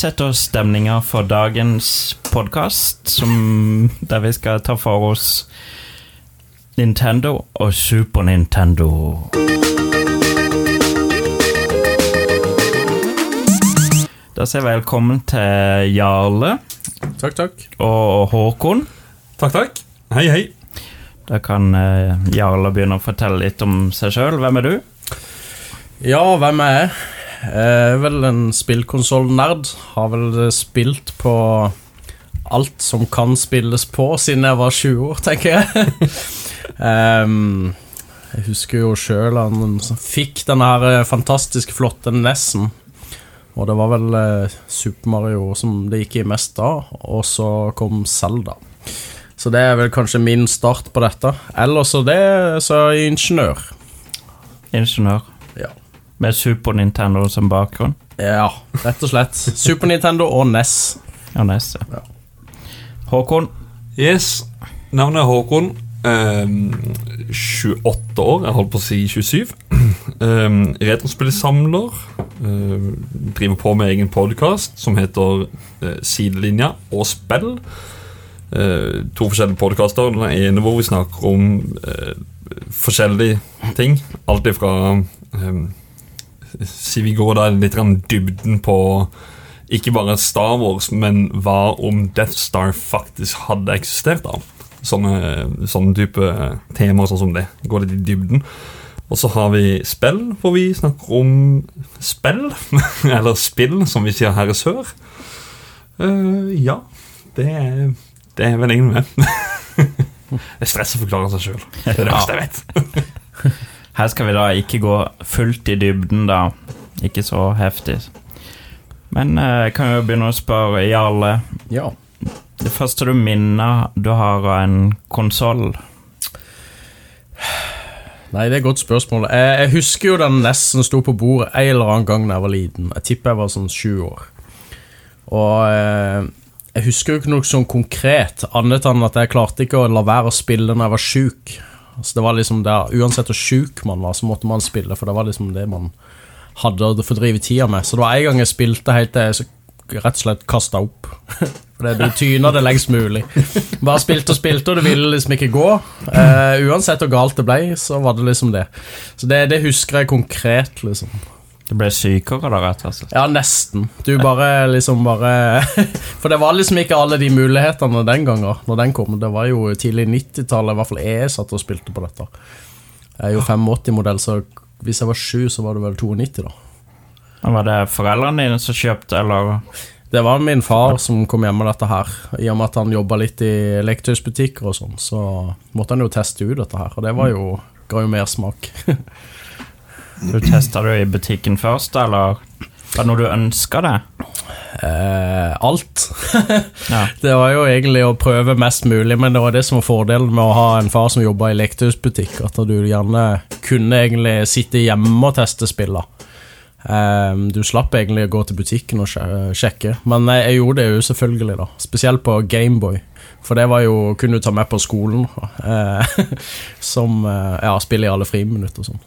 setter stemninga for dagens podkast, der vi skal ta for oss Nintendo og Super Nintendo. Da sier jeg velkommen til Jarle Takk, takk. og Håkon. Takk, takk. Hei, hei. Da kan eh, Jarle begynne å fortelle litt om seg sjøl. Hvem er du? Ja, hvem er jeg? Jeg er vel en spillkonsollnerd. Har vel spilt på alt som kan spilles på siden jeg var 20 år, tenker jeg. um, jeg husker jo sjøl han fikk den her fantastisk flotte Nessen. Og det var vel eh, Super Mario som det gikk i mest da, og så kom Zelda. Så det er vel kanskje min start på dette. Ellers så det så er jeg ingeniør. Ingeniør. Med Super Nintendo som bakgrunn. Ja, rett og slett. Super Nintendo og NES. Ja, NES, Ja. Håkon. Yes, navnet er Håkon. Um, 28 år, jeg holdt på å si 27. Um, Retrospillsamler. Um, driver på med egen podkast som heter uh, Sidelinja og spill. Uh, to forskjellige podkaster. Den ene hvor vi snakker om uh, forskjellige ting. Alt ifra um, Si vi går da litt dybden på ikke bare Star Wars, men hva om Death Star faktisk hadde eksistert? da Sånne, sånne type temaer sånn som det. Går litt i dybden. Og så har vi spill, hvor vi snakker om spill. Eller spill, som vi sier her i sør. Uh, ja, det er, det er vel egentlig med. Jeg stresser å forklare seg sjøl. Det er det verste jeg vet. Her skal vi da ikke gå fullt i dybden, da. Ikke så heftig. Men eh, jeg kan jo begynne å spørre Jarle. Ja. Det første du minner du har av en konsoll Nei, det er et godt spørsmål. Jeg, jeg husker jo den nesten sto på bordet en eller annen gang da jeg var liten. Jeg tipper jeg var sånn sju år. Og eh, jeg husker jo ikke noe sånn konkret, annet enn at jeg klarte ikke å la være å spille når jeg var sjuk. Altså, det var liksom der, Uansett hvor sjuk man var, så måtte man spille, for det var liksom det man hadde å fordrive tida med. Så det var en gang jeg spilte helt til jeg så rett og slett kasta opp. For det, du tyna det lengst mulig. Bare spilte og spilte, og det ville liksom ikke gå. Uh, uansett hvor galt det ble, så var det liksom det. Så det, det husker jeg konkret, liksom. Du ble sykere da, rett og slett? Ja, nesten. Du bare liksom bare For det var liksom ikke alle de mulighetene den gangen når den kom. Det var jo tidlig 90-tallet, i hvert fall jeg satt og spilte på dette. Jeg er jo 85-modell, så hvis jeg var 7, så var det vel 92, da. Men Var det foreldrene dine som kjøpte, eller Det var min far som kom hjem med dette her. I og med at han jobba litt i leketøysbutikker og sånn, så måtte han jo teste ut dette her. Og det var jo, ga jo mersmak. Du testa det i butikken først, eller var det noe du ønska det? eh, alt. Ja. Det var jo egentlig å prøve mest mulig, men det var det som var fordelen med å ha en far som jobba i leketøysbutikk, at du gjerne kunne egentlig sitte hjemme og teste spiller. Eh, du slapp egentlig å gå til butikken og sjekke, men jeg, gjorde det jo selvfølgelig, da. Spesielt på Gameboy. For det var jo kunne du ta med på skolen. Eh, som eh, ja, spiller i alle friminutt og sånn.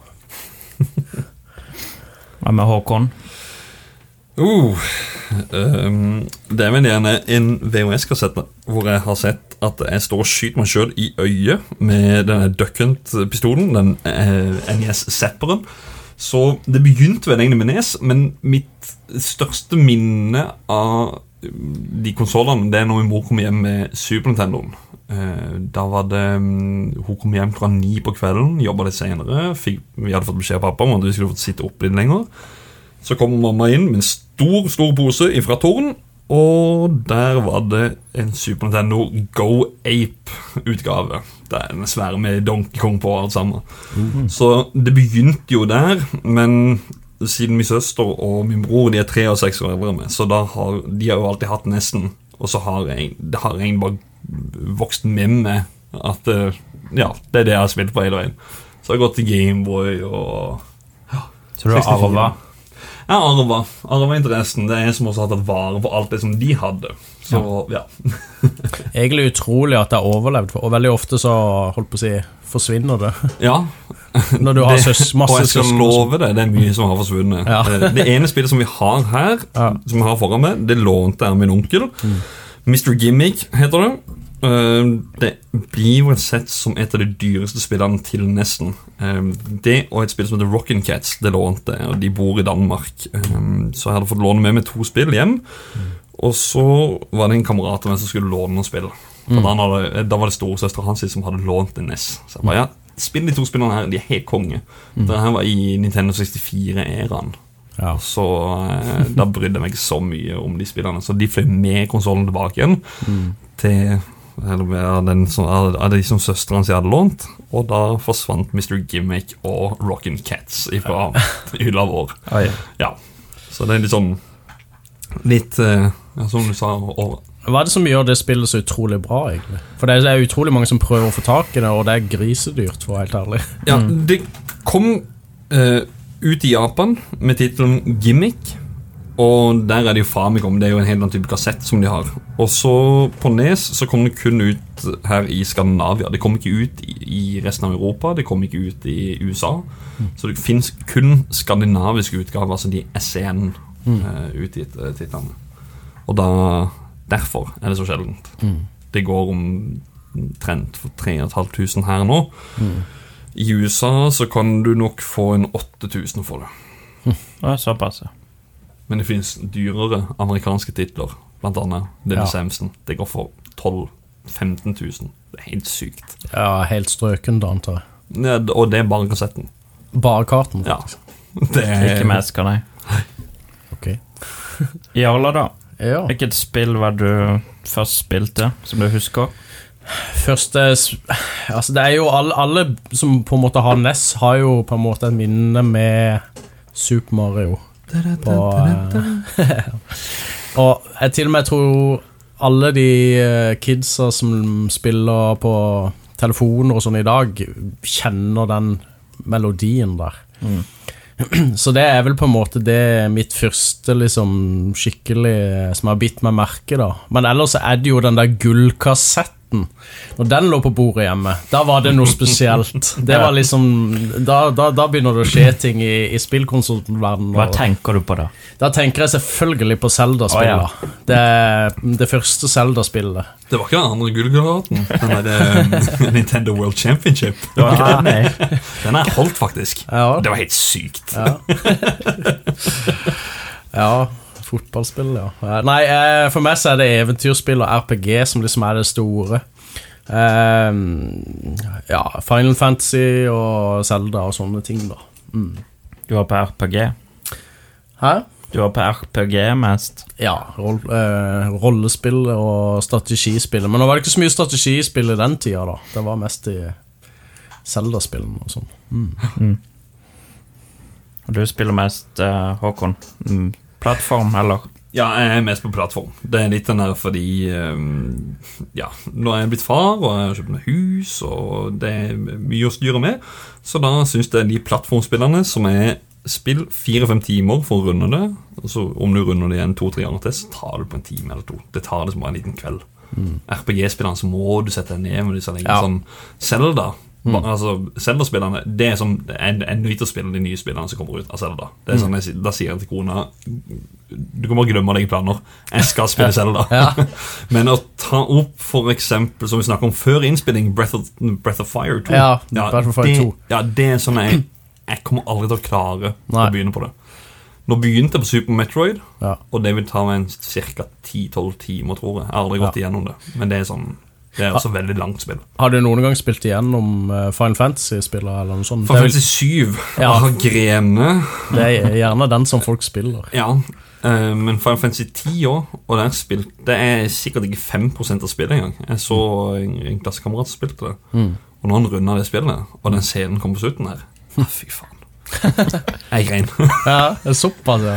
Hva med Håkon? Uh, um, det er vel gjerne en VHS-kassett hvor jeg har sett at jeg står og skyter meg sjøl i øyet med denne Duck Hunt-pistolen, den eh, NES Zepperen. Så det begynte vel egentlig med Nes, men mitt største minne av de konsollene Det er når min mor kom hjem med Super Nintendoen. Eh, da var det mm, Hun kom hjem klokka ni på kvelden, jobba litt senere. Vi hadde fått beskjed av pappa om at vi skulle fått sitte oppe litt lenger. Så kom mamma inn med en stor stor pose fra Torden, og der var det en Super Nintendo Go Ape-utgave. Det er den svære med Donkey Kong på og alt sammen. Så det begynte jo der, men siden min søster og min bror De er tre og seks år eldre meg, så har, de har jo alltid hatt nesten. Og så har jeg, det har egentlig bare vokst med meg at eh, Ja, det er det jeg har spilt på hele veien. Så jeg har gått til Gameboy og Så du har arva? Jeg arva, arva interessen. Det er en som også har tatt vare på alt det som de hadde. Så ja. Egentlig utrolig at det har overlevd, og veldig ofte så holdt på å si forsvinner det. ja. Når du har Det- søs, masse og jeg skal søsken. love deg, det er mye som har forsvunnet. Ja. Eh, Det ene spillet som vi har her, Ja. som jeg har foran meg, det lånte jeg av min onkel. Mr. Gimmick heter det. Eh, Det blir jo sett som et av de dyreste spillene til nesten. Eh, Det og et spill som heter Rockin' Cats, det lånte jeg, og de bor i Danmark. Så jeg hadde fått låne med meg to spill hjem. Og så var det en kamerat av meg som skulle låne noen spill. Da, hadde, da var det storesøstera hans som hadde lånt en NES. Så jeg bare, ja, spill de to spillene her, de er helt konge. Det her var i Nintendo 64-æraen. Ja. Så eh, da brydde jeg meg så mye om de spillene. Så de fløy med konsollen tilbake igjen til den som, av de som søsteren hans hadde lånt. Og da forsvant Mr. Gimmick og Rockin' Cats fra hylla vår. Ja, så det er litt sånn Litt, eh, ja, som du sa over. Hva er det som gjør det spillet så utrolig bra, egentlig? For det er utrolig mange som prøver å få tak i det, og det er grisedyrt, for å være helt ærlig. Ja, det kom uh, ut i Japan med tittelen Gimmick. Og der er det jo Famicom. Det er jo en helt annen type kassett som de har. Og så på Nes så kom det kun ut her i Skandinavia. Det kom ikke ut i, i resten av Europa. Det kom ikke ut i USA. Så det fins kun skandinaviske utgaver, altså de SCN eh, utgitt eh, titlene. Og da derfor er det så sjeldent. Det går omtrent for 3500 her nå. I USA så kan du nok få en 8000 for det. Å, Såpass, ja. Men det finnes dyrere amerikanske titler, blant annet Little Ja. Samson. Det går for 12 000-15 000. Det er helt sykt. Ja, helt strøken, da, antar jeg. Ja, og det er bare kassetten. Bare karten, Ja. faktisk. Det er Ikke med esker, nei. Ok. Jarla, da. Ja. Hvilket spill var du først spilte, som du husker? Første Altså, det er jo alle, alle som på en måte har NES, har jo på en måte et minne med Super Mario. På, eh, og jeg til og med tror alle de eh, kidsa som spiller på telefoner og sånn i dag, kjenner den melodien der. Så det er vel på en måte det mitt første liksom skikkelig som har bitt meg merke, da. Men ellers er det jo den der gullkassetten. Når den lå på bordet hjemme, da var det noe spesielt. Det var liksom Da, da, da begynner det å skje ting i, i spillkonsultverdenen. Hva tenker du på da? Da tenker jeg selvfølgelig på Zelda-spillet. ja. det, det første Zelda-spillet. Det var ikke den andre gullgraten. Den der eh, Nintendo World Championship. Ja, nei. Den er holdt, faktisk. Ja. Det var helt sykt. Ja. ja, fotballspill, ja. Eh, Nei, eh, for meg så er det eventyrspill og RPG som liksom er det store. Eh, ja, Final Fantasy og Zelda og sånne ting, da. Du var på RPG? Hæ? Du var på RPG mest? Ja, roll, eh, rollespill og strategispill. Men nå var det ikke så mye strategispill i den tida, da. Det var mest i Zelda-spillene og sånn. Og du spiller mest, eh, Håkon? Mm, plattform, eller? Ja, jeg er mest på plattform. Det er litt den der fordi ehm, Ja, nå er jeg blitt far, og jeg har kjøpt meg hus, og det er mye å styre med. Så da syns jeg de plattformspillerne som er spill fire-fem timer for å runde det og så Om du runder det igjen to-tre ganger til, så tar du på en time eller to. Det tar liksom bare en liten kveld. RPG-spillerne så må du sette deg ned med disse. Ja. Sånn Zelda ba- Altså, Zelda-spillerne Det er som Jeg, jeg nyter å spille de nye spillene som kommer ut av Zelda. Det er sånn jeg, Da sier jeg til kona Du kan bare glemme dine planer. Jeg skal spille Zelda. Men å ta opp for eksempel, som vi snakket om før innspilling, Breath of, Breath of Fire 2 Ja, Breath of Fire det, 2. Ja, det er sånn jeg Jeg kommer aldri til å klare Nei. å begynne på det. Nå begynte jeg på Super Metroid, Ja. og det vil ta meg ca. 10-12 timer, tror jeg. Jeg har aldri gått igjennom det, men det er sånn Det er også ha, veldig langt spill. Har du noen gang spilt igjennom eh, Final Fantasy-spillere eller noe sånt? Final Fantasy 7 Ja. har grene. det er gjerne den som folk spiller. Ja, eh, men Final Fantasy 10 òg, og der spilte Det er sikkert ikke 5% av spillet engang. Jeg så en, en klassekamerat spilte det, og når han runda det spillet, og den scenen kom på slutten her ah, Fy faen. Jeg grein. Ja, såpass, ja.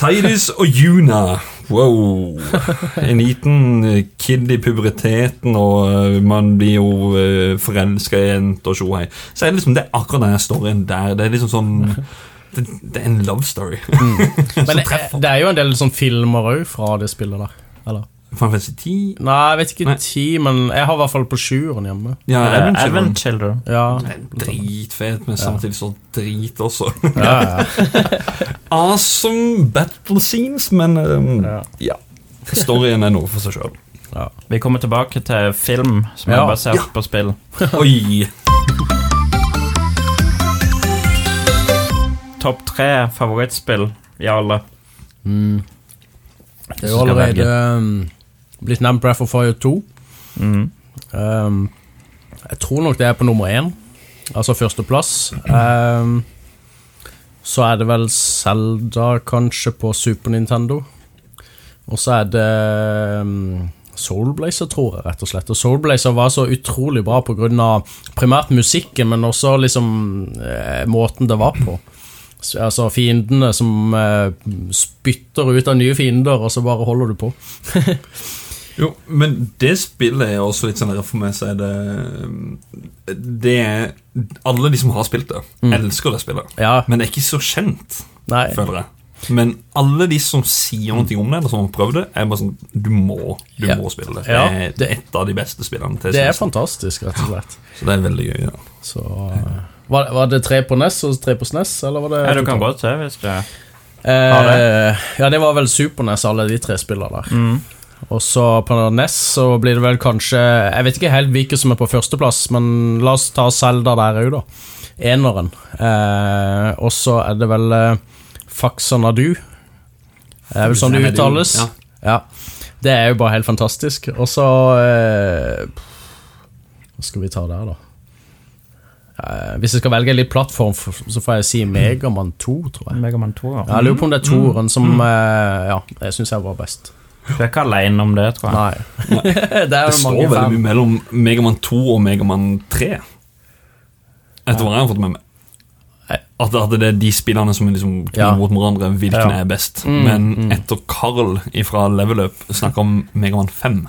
Tidus og Juna. Wow. En liten eh, kid i puberteten, og eh, man blir jo uh, forelska i en og tjohei. Så er det liksom det er akkurat den storyen der. Det er liksom sånn det, det er en love story. Men det, det er jo en del sånn filmer òg fra det spillet der. Eller? Final Fantasy 10 Nei, jeg vet ikke Nei. 10, men jeg har i hvert fall på sjueren hjemme. Ja, Advent Children. Advent Children. Ja, Dritfet, men samtidig så drit også. ja, ja. awesome battle scenes, men um, Ja. ja. Storyen er noe for seg sjøl. ja. Vi kommer tilbake til film som Ja. er basert på spill. Oi! Topp tre favorittspill i alle. Mm. Det er jo allerede um, blitt nevnt Breath of Fire 2. Mm. Um, jeg tror nok det er på nummer én, altså førsteplass. Um, så er det vel Zelda kanskje på Super Nintendo. Og så er det um, Soulblazer, tror jeg, rett og slett. Og Soulblazer var så utrolig bra av primært musikken, men også liksom eh, måten det var på. Altså fiendene som eh, spytter ut av nye fiender, og så bare holder du på. Jo, men det spillet er også litt sånn der For meg så er det Det er Alle de som har spilt det, elsker det spillet. Ja, Men det er ikke så kjent, nei. føler jeg. Men alle de som sier noe om det, eller som har prøvd det, er bare sånn Du må, du Ja. må spille det. Ja, det er det- et av de beste spillene til Det er fantastisk, rett og slett. Så det er veldig gøy. Ja. Så eh, var, var det tre på NES og tre på SNES, eller var det Ja, du kan godt se hvis du Eh, ja, det var vel Super NES, alle de tre spillene der. mm. Og så på NES så blir det vel kanskje Jeg vet ikke helt hvilken som er på førsteplass, men la oss ta Zelda der òg, da. Eneren. Eh, og så er det vel eh, Faxanadu. Det er vel sånn det uttales. Ja. Ja. Det er jo bare helt fantastisk. Og så eh, Hva skal vi ta der, da? Uh, hvis jeg skal velge en litt plattform, så får jeg si Megaman 2, tror jeg. Megaman 2. Ja. Jeg lurer på om det er toeren som uh, Ja, jeg syns jeg var best. Du er ikke alene om det, tror jeg. Nei. det Det står veldig fan. mye mellom Megaman 2 og Megaman 3. Etter hva jeg har fått med meg. At, at det er de spillene som liksom Ja. mot hverandre, hvilken Ja. er best. Mm, Men mm. etter Carl fra Level Up snakker om Megaman 5,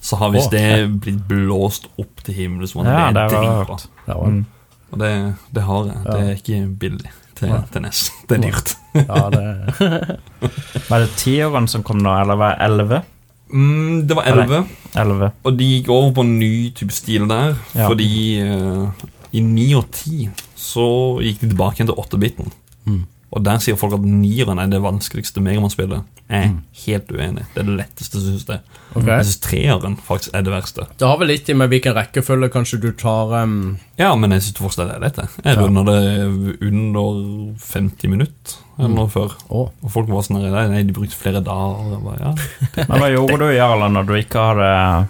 så har visst det blitt blåst opp til himmelen. sånn Ja, det det er dritbra. Og det, det har jeg. Det er ikke billig til, ja. til NES. Det er dyrt. ja, det Var det tiåren som kom nå, eller var det elleve? Mm, det var 11, Elleve. og de gikk over på en ny type stil der. Ja. Fordi uh, i 9 og 10 så gikk de tilbake igjen til 8-biten. Mm. Og der sier folk at nieren er det vanskeligste Megaman-spillet. Jeg er Mm. helt uenig. Det er det letteste, synes jeg. Okay. Jeg synes treeren faktisk er det verste. Det har vel litt i med hvilken rekkefølge kanskje du tar um, Ja, men jeg synes fortsatt det er lett. jeg. Jeg Ja. runder det under 50 minutter eller mm. før. Oh. Og folk var sånn Nei, nei de brukte flere dager. Jeg bare, ja. Men hva gjorde du, Jarle, når du ikke hadde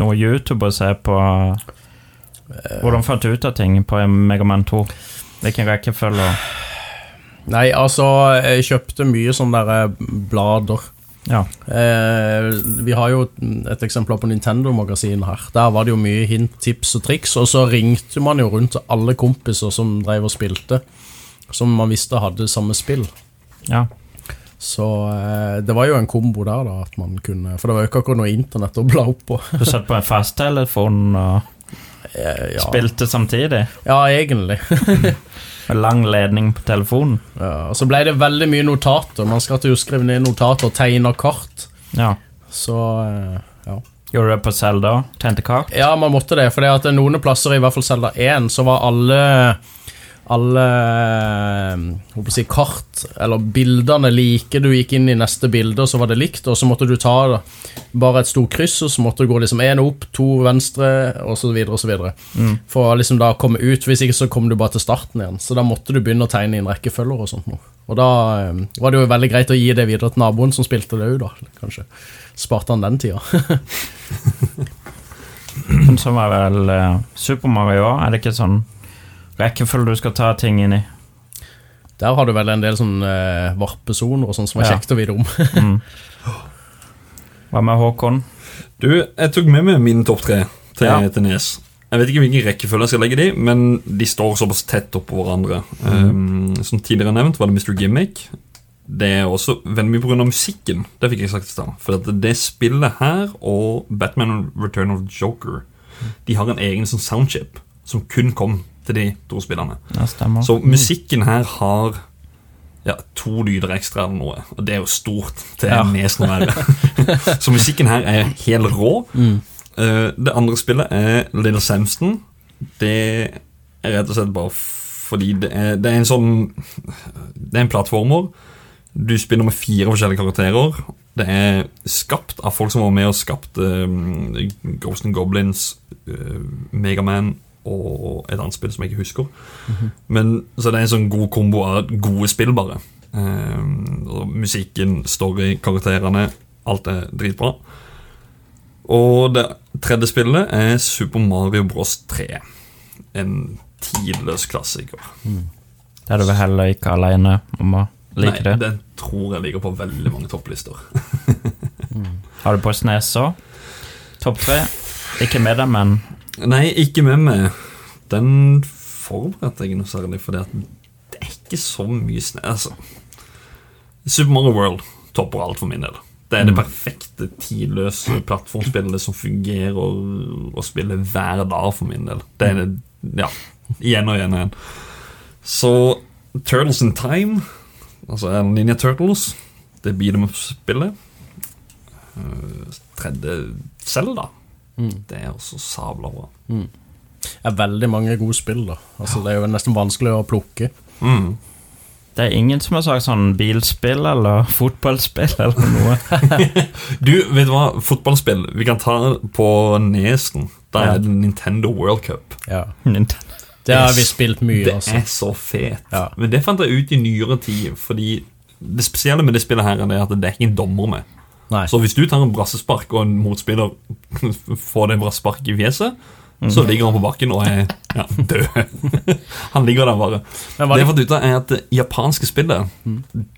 noe YouTube å se på? Hvordan fant du ut av ting på Megaman 2? Hvilken rekkefølge? Nei, altså, jeg kjøpte mye sånne der eh, blader. Ja. Eh, vi har jo et eksempel på Nintendo-magasinet her. Der var det jo mye hint, tips og triks. Og så ringte man jo rundt til alle kompiser som drev og spilte. Som man visste hadde samme spill. ja. Så eh, det var jo en kombo der, da. At man kunne For det var jo ikke akkurat noe internett å bla opp på. Du satt på en fasttelefon og Eh, ja. spilte samtidig? ja, egentlig. Lang ledning på telefonen? Ja, og så ble det veldig mye notater. Man skal jo skrive ned notater og tegne kart. Ja. Så eh, ja. Gjorde du det på Zelda? Tente kart? Ja, man måtte det, for noen plasser, i hvert fall Zelda 1, så var alle alle eh, si, kart, eller bildene like. Du gikk inn i neste bilde, og så var det likt, og så måtte du ta da, bare et stort kryss, og så måtte du gå liksom én opp, to venstre, og så videre og så videre. Mm. For å liksom da komme ut, hvis ikke så kom du bare til starten igjen. Så da måtte du begynne å tegne inn rekkefølger og sånt noe. Og da um, var det jo veldig greit å gi det videre til naboen som spilte det òg, da. Kanskje sparte han den tida. Så var vel uh, Super Mario er det ikke sånn rekkefølge du skal ta ting inn i? Der har du vel en del sånne eh, varpesoner og sånn som er Ja. kjekt å vite om. Mm. Hva med Håkon? Du, jeg tok med meg min topp tre til, Ja. til Nes. Jeg vet ikke hvilken rekkefølge jeg skal legge de, men de står såpass tett oppå hverandre. Um, som tidligere nevnt var det Mr. Gimmick. Det er også veldig mye pga. musikken. Det fikk jeg sagt i stad. For at det spillet her og Batman Return of Joker De har en egen sånn soundchip som kun kom til de to spillene. Ja. Så musikken her har ja, to lyder ekstra eller noe. Og det er jo stort til Ja. nesen å. Så musikken her er helt rå. Eh, det andre spillet er Little Samston. Det er rett og slett bare fordi det er, det er en sånn Det er en plattformer. Du spiller med fire forskjellige karakterer. Det er skapt av folk som var med og skapte um, Ghost and Goblins, uh, Megaman og et annet spill som jeg ikke husker. Men Så det er en sånn god kombo av gode spill, bare. Eh, musikken, story, karakterene. Alt er dritbra. Og det tredje spillet er Super Mario Bros 3. En tidløs klassiker. Det er du vel heller ikke alene om å like Nei, det. den tror jeg ligger på veldig mange topplister. Har du på Snes òg? Topp tre? Ikke med deg, men Nei, ikke med meg. Den forberedte jeg noe særlig, for det er ikke så mye snø. Altså, Super Mario World topper alt for min del. Det er det perfekte tidløse plattformspillet som fungerer å spille hver dag for min del. Det er det, ja, igjen og igjen og igjen. Så Turtles in Time, altså Ninja Turtles, det beat them up-spillet. selv tredje Zelda. Det er også sabla bra. Det er veldig mange gode spill, da. Altså, det er jo nesten vanskelig å plukke. Mm. det er ingen som har sagt sånn bilspill eller fotballspill eller noe. Du, vet du hva? Fotballspill. Vi kan ta på nesen. Ja. er det Nintendo World Cup. Ja. Nintendo. Det har vi spilt mye, Det altså. er så fet. Ja. Men det fant jeg ut i nyere tid, fordi det spesielle med det spillet her er at det er ikke en dommer med. Nei. Så hvis du tar en brassespark, og en motspiller får det brassespark i fjeset, så ligger han på bakken og er ja, død. han ligger der bare. Men Det jeg har fått ut av, er at japanske spillet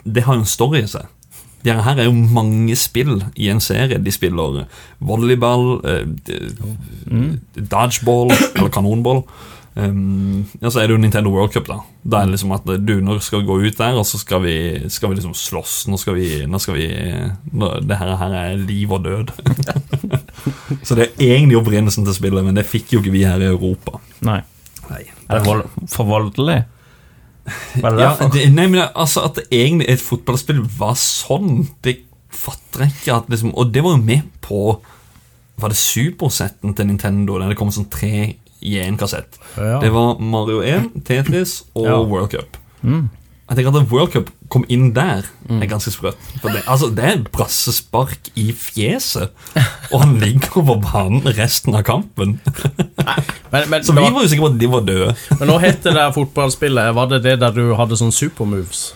Det har jo en story i seg. Det her er jo mange spill i en serie. De spiller volleyball, eh, d- dodgeball eller kanonball. Um, ja, så er det jo Nintendo World Cup, da. Da er det liksom at du, nå skal vi gå ut der, og så skal vi, skal vi liksom slåss. Nå skal vi, nå skal vi nå, Det her, her er liv og død. så det er egentlig opprinnelsen til spillet, men det fikk jo ikke vi her i Europa. Nei. Nei. Er det vold for voldelig? Hva er det Ja, derfor? det, nei, men altså At det egentlig et fotballspill var sånn, det fatter jeg ikke. At liksom, og det var jo med på Var det supersetten til Nintendo? Der det kom sånn tre i én kassett. Ja. Det var Mario 1, Tetris og Ja. World Cup. Mm. Jeg tenker at World Cup kom inn der, er ganske sprøtt. For det, altså, det er brassespark i fjeset, og han ligger over banen resten av kampen. men, men, Så vi var jo sikre på at de var døde. men nå het det der fotballspillet Var det det der du hadde sånn supermoves?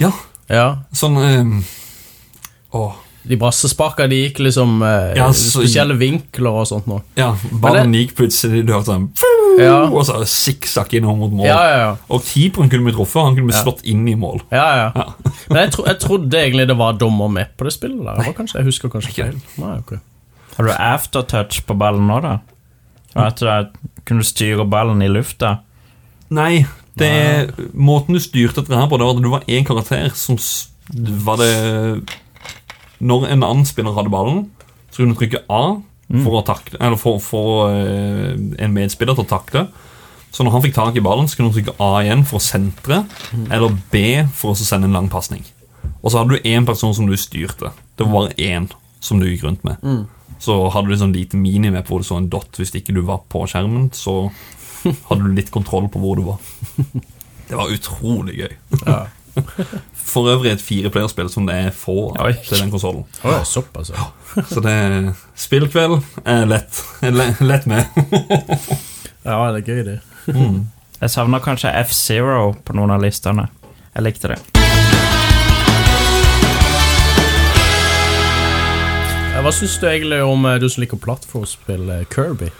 Ja, Ja. sånn um, Åh. De brassesparka de gikk liksom eh, Ja, så- spesielle vinkler og sånt nå. Ja, ballen gikk plutselig Du hørte sånn Ja. Og så sikksakk innover mot mål. Ja, ja, ja. Og keeperen kunne bli truffet. Han kunne bli Ja. slått inn i mål. ja, ja. Men jeg, tro, jeg trodde egentlig det var dommer med på det spillet. der det kanskje, Jeg husker kanskje Ikke. feil. Nei, ok Har du aftertouch på ballen nå, da? Og Kunne du styre ballen i lufta? Nei, det måten du styrte dette her på, det var at du var én karakter som var det Når en annen spiller hadde ballen, så kunne du trykke A for å takle Eller for, for eh, en medspiller til å takle. Så når han fikk tak i ballen, så kunne du trykke A igjen for å sentre, eller B for å sende en lang pasning. Og så hadde du én person som du styrte. Det var bare én som du gikk rundt med. Så hadde du sånn lite minimap hvor du så en dot hvis ikke du var på skjermen. Så hadde du litt kontroll på hvor du var. Det var utrolig gøy. Ja. For øvrig et fireplayerspill som det er få av Oi. til den konsollen. Oh, såpass. Så det er spillkveld er lett. Er lett med. ja, det er gøy, det. Jeg savner kanskje F-Zero på noen av listene. Jeg likte det. Hva syns du egentlig om eh, du som liker plattformspill, eh, Kirby?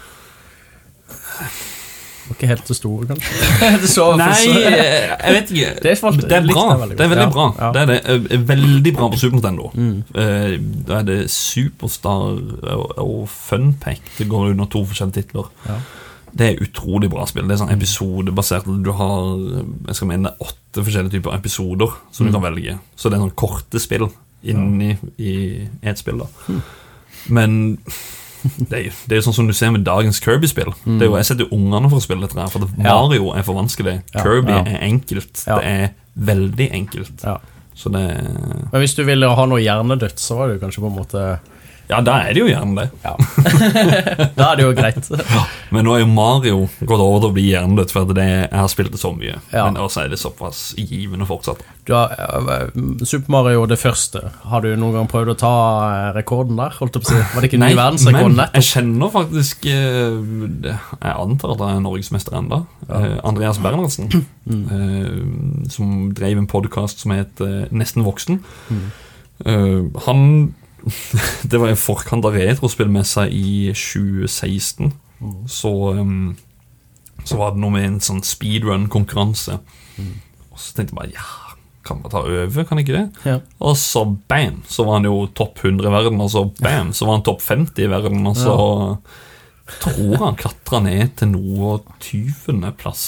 Var ikke helt så stor, kanskje? så, Nei, jeg vet ikke. Det falt- Det er bra. Det er veldig bra. ja. Mm. Det er det. Eh, Veldig bra på Super Nintendo. Mm. Da er det Superstar og, Funpack. Det går under to forskjellige titler. Ja. Det er utrolig bra spill. Det er sånn episodebasert. Du har jeg skal mene, åtte forskjellige typer episoder som Mm. du kan velge. Så det er sånn korte spill inni i et spill. da Mm. Men det er, jo, det er jo sånn som du ser med dagens Kirby-spill. Det er jo, Jeg setter ungene for å spille dette. her For Mm. Mario er for vanskelig. Kirby er enkelt. Det er veldig enkelt. Ja. Så det Men hvis du ville ha noe hjernedødt, så var det jo kanskje på en måte Ja, da er det jo gjerne det. Ja. da er det jo greit. Men nå er jo Mario gått over til å bli hjernedødt, for at det, jeg har spilt det så mye. Ja. Men også er det såpass givende fortsatt. Du har, eh, Super Mario det første, har du noen gang prøvd å ta eh, rekorden der? Holdt jeg på å si? Var det ikke ny verdensrekord men nettopp? jeg kjenner faktisk eh, Jeg antar at han er norgesmester ennå. Andreas Bernhardsen, Mm. eh, som drev en podkast som het Nesten voksen. Mm. Eh, han Det var i forkant av retrospillmessa i 2016. Mm. Så um, Så var det noe med en sånn speedrun-konkurranse. Mm. Og så tenkte jeg bare ja, kan man ta over, kan ikke det? Ja. Og så bam, så var han jo topp 100 i verden, og så bam, så var han topp 50 i verden, og så tror han klatra ned til noe 20. plass.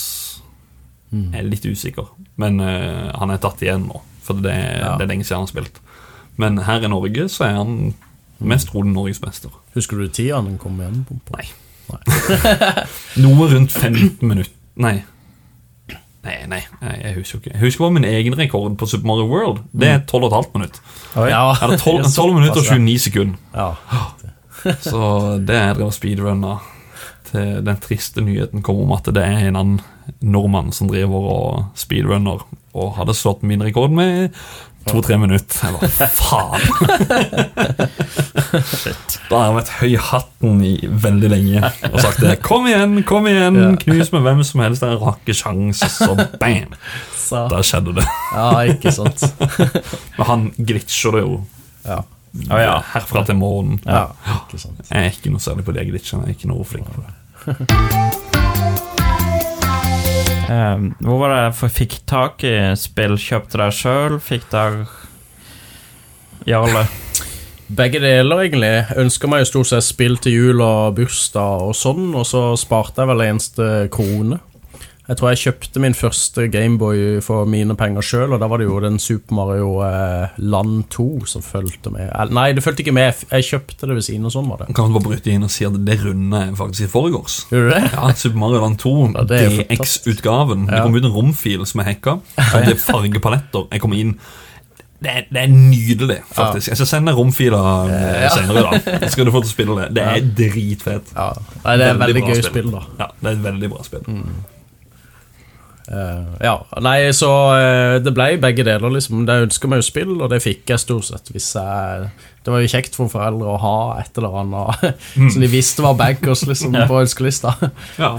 Jeg er litt usikker, men uh, han er tatt igjen nå, for det, Ja. det er lenge siden han har spilt. Men her i Norge så er han mest trolig norgesmester. Husker du tida han kom igjen? på? Nei. Noe rundt 15 minutter Nei. Nei, nei, nei, jeg husker ikke. Jeg husker bare min egen rekord på Super Mario World. Det er 12,5 minutter. Oi. Ja, Eller 12, 12 minutter og 29 sekunder. Ja. Så det er drevet speedrunna til den triste nyheten kom om at det er en annen nordmann som driver og speedrunner, og hadde slått min rekord med to-tre minutter. Jeg bare, faen! Da har jeg vært høy i hatten i veldig lenge og sagt det. Kom igjen, kom igjen! Ja. Knus med hvem som helst. Jeg har ikke sjans, så bam! Så, Da skjedde det. ja, ikke sant. Men han glitcher det jo Ja. Å ja. herfra til månen. ja, ikke sant. Jeg er ikke noe særlig på de glitchene. Jeg er ikke noe flink på det. Eh, hvor var det jeg fikk tak i spill? Kjøpte dere sjøl? Fikk dere Jarle? Begge deler, egentlig. Jeg ønsker meg jo stort sett spill til jul og bursdag og sånn, og så sparte jeg vel eneste krone. Jeg tror jeg kjøpte min første Gameboy for mine penger sjøl, og da var det jo den Super Mario eh, Land 2 som fulgte med. Eh, Nei, det fulgte ikke med, jeg kjøpte det ved siden, og sånn var det. Kan du bare bryte inn og si at det runder jeg faktisk i forgårs. Gjør du det? Ja, Super Mario Land 2, Ja, DX-utgaven. Det det kom ut en romfil som er hacka. Og det er fargepaletter. Jeg kom inn det er, det er nydelig, faktisk. Jeg skal sende romfila Ja. senere. da Så skal du få til å spille det. Det er dritfett. Ja. Nei, det er Veldig veldig gøy spill. spill, da. Ja, det er et veldig bra spill. Eh, ja, nei, så uh, det ble begge deler, liksom. Det ønsker meg jo spill, og det fikk jeg stort sett. Hvis jeg, det var jo kjekt for foreldre å ha et eller annet som de visste var bankers liksom, Ja. på ønskelista. Ja.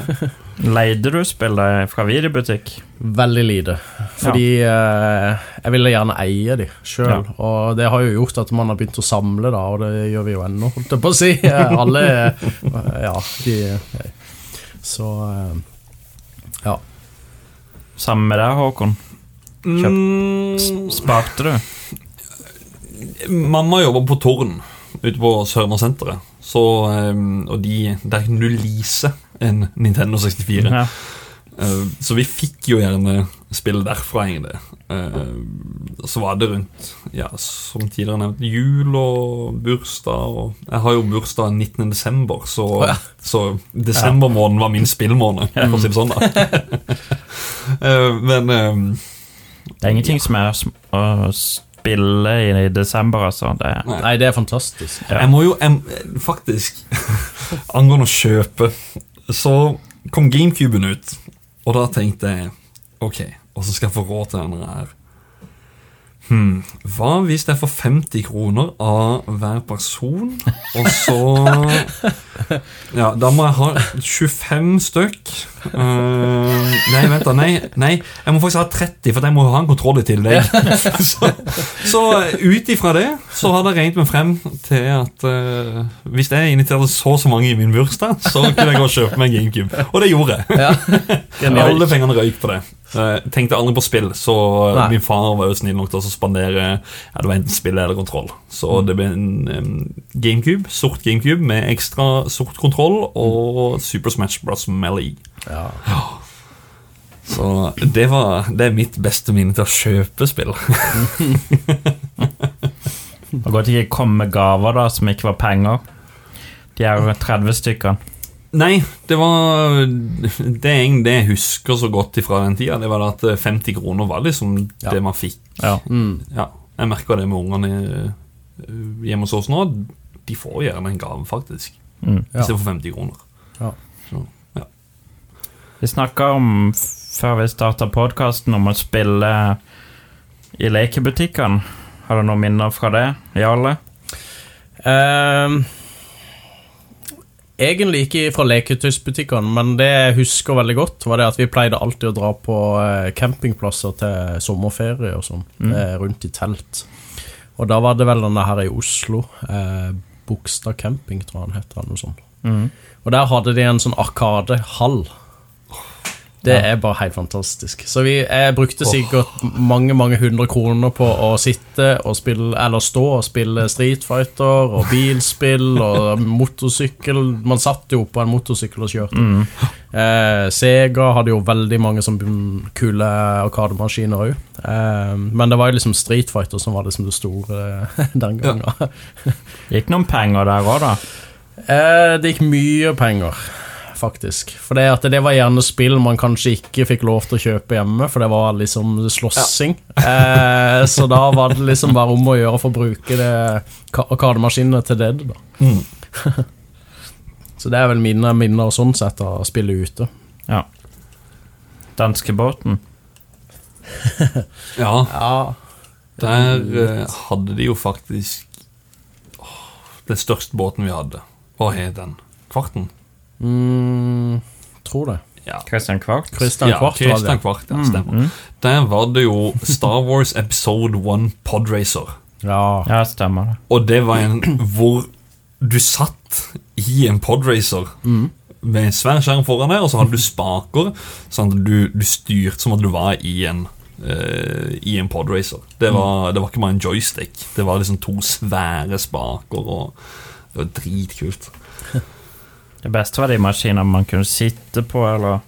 Leide du spillet fra videobutikk? Veldig lite. Fordi eh, jeg ville gjerne eie de sjøl. Ja. Og det har jo gjort at man har begynt å samle, da, og det gjør vi jo ennå, holdt jeg på å si. Eh, Alle eh, Ja, de Så eh, Ja. Sammen med deg, Håkon? Kjøpt. Sparte du? mamma jobber på Tårn ute på Sørlandssenteret. Så, um, og de, der kunne du lease en Nintendo 64. Ja. Eh, så vi fikk jo gjerne spill derfra, egentlig. Uh, så var det rundt, ja, som tidligere nevnt, jul og bursdag. Og jeg har jo bursdag 19. desember, så, oh, ja. så desembermåneden var min spillmåned, for å si det sånn. da uh, Men eh, Det er ingenting som er å spille i desember, altså. Det er, Nei. Nei, det er fantastisk. Ja. Jeg må jo jeg, faktisk Angående å kjøpe Så kom Gamecuben ut Og da tenkte jeg Ok, og så skal jeg få råd til denne her. Hmm, hva hvis jeg får 50 kroner av hver person Og så Ja, da må jeg ha 25 stykk. Uh, Nei, vent da, nei, nei Jeg må faktisk ha 30 For jeg må ha en kontroll i tillegg. Så, så ut ifra det Så hadde jeg regnet meg frem til at uh, Hvis jeg inviterte så og så mange i min bursdag Så kunne jeg gå og kjøpe meg en Gamecube. Og det gjorde jeg. Ja. Alle pengene røyk på det Eh, Tenkte aldri på spill Så Nei. min far var jo snill nok til å spandere Ja, det var enten spill eller kontroll Så det ble en um, Gamecube Sort Gamecube med ekstra sort kontroll Og Super Smash Bros. Melee Ja. Så det var Det er mitt beste minne til å kjøpe spill Det var godt ikke kom med gaver da som ikke var penger. De er jo 30 stykker. Nei, det var Det det jeg husker så godt fra den tida. Det var at 50 kroner var liksom Ja. det man fikk. Ja. Mm. Ja, Jeg merker det med ungene eh, hjemme hos oss nå. De får gjerne en gave, faktisk. Mm. Ja. Istedenfor 50 kroner. Ja. Så, ja. Vi snakka om, før vi starta podkasten, om å spille i lekebutikkene. Har du noen minner fra det, Jarle? Ehm, egentlig ikke fra leketøysbutikkene, men det jeg husker veldig godt, var det at vi pleide alltid å dra på eh, campingplasser til sommerferie og sånn, mm. rundt i telt. Og da var det vel denne her i Oslo, eh, Bogstad camping, tror jeg han heter, eller noe sånt. Mm. Og der hadde de en sånn arkadehall. Det er bare helt fantastisk. Så vi, jeg brukte sikkert mange mange hundre kroner på å sitte og spille, eller stå og spille Street Fighter og bilspill og motorsykkel. Man satt jo på en motorsykkel og kjørte. Eh, Sega hadde jo veldig mange sånn kule arkademaskiner òg. Eh, men det var jo liksom Street Fighter som var liksom det store den gangen. Gikk noen penger der òg, da? Eh, det gikk mye penger, faktisk. For det, at det var gjerne spill man kanskje ikke fikk lov til å kjøpe hjemme, for det var liksom slåssing. Eh, så da var det liksom bare om å gjøre for å bruke det ka- arkademaskinene til det. da. Mm. Så det er vel mine minner sånn sett av å spille ute. Ja. Danskebåten. ja, Ja, der eh, hadde de jo faktisk åh, Den største båten vi hadde. Hva het den? Kvarten? Mm, tror det. Ja. Christian Kvart. Christian ja, Kvart Christian det. Kvart, ja, stemmer. Der var det jo Star Wars Episode 1 Podracer. Ja. Ja, stemmer det. Og det var en hvor du satt i en podracer med en svær skjerm foran deg, og så hadde du spaker, sånn at du, du styrte som at du var i en Uh, I en podracer. Det var, det var ikke bare en joystick. Det var liksom to svære spaker, og det var dritkult. Det beste var de maskinene man kunne sitte på, eller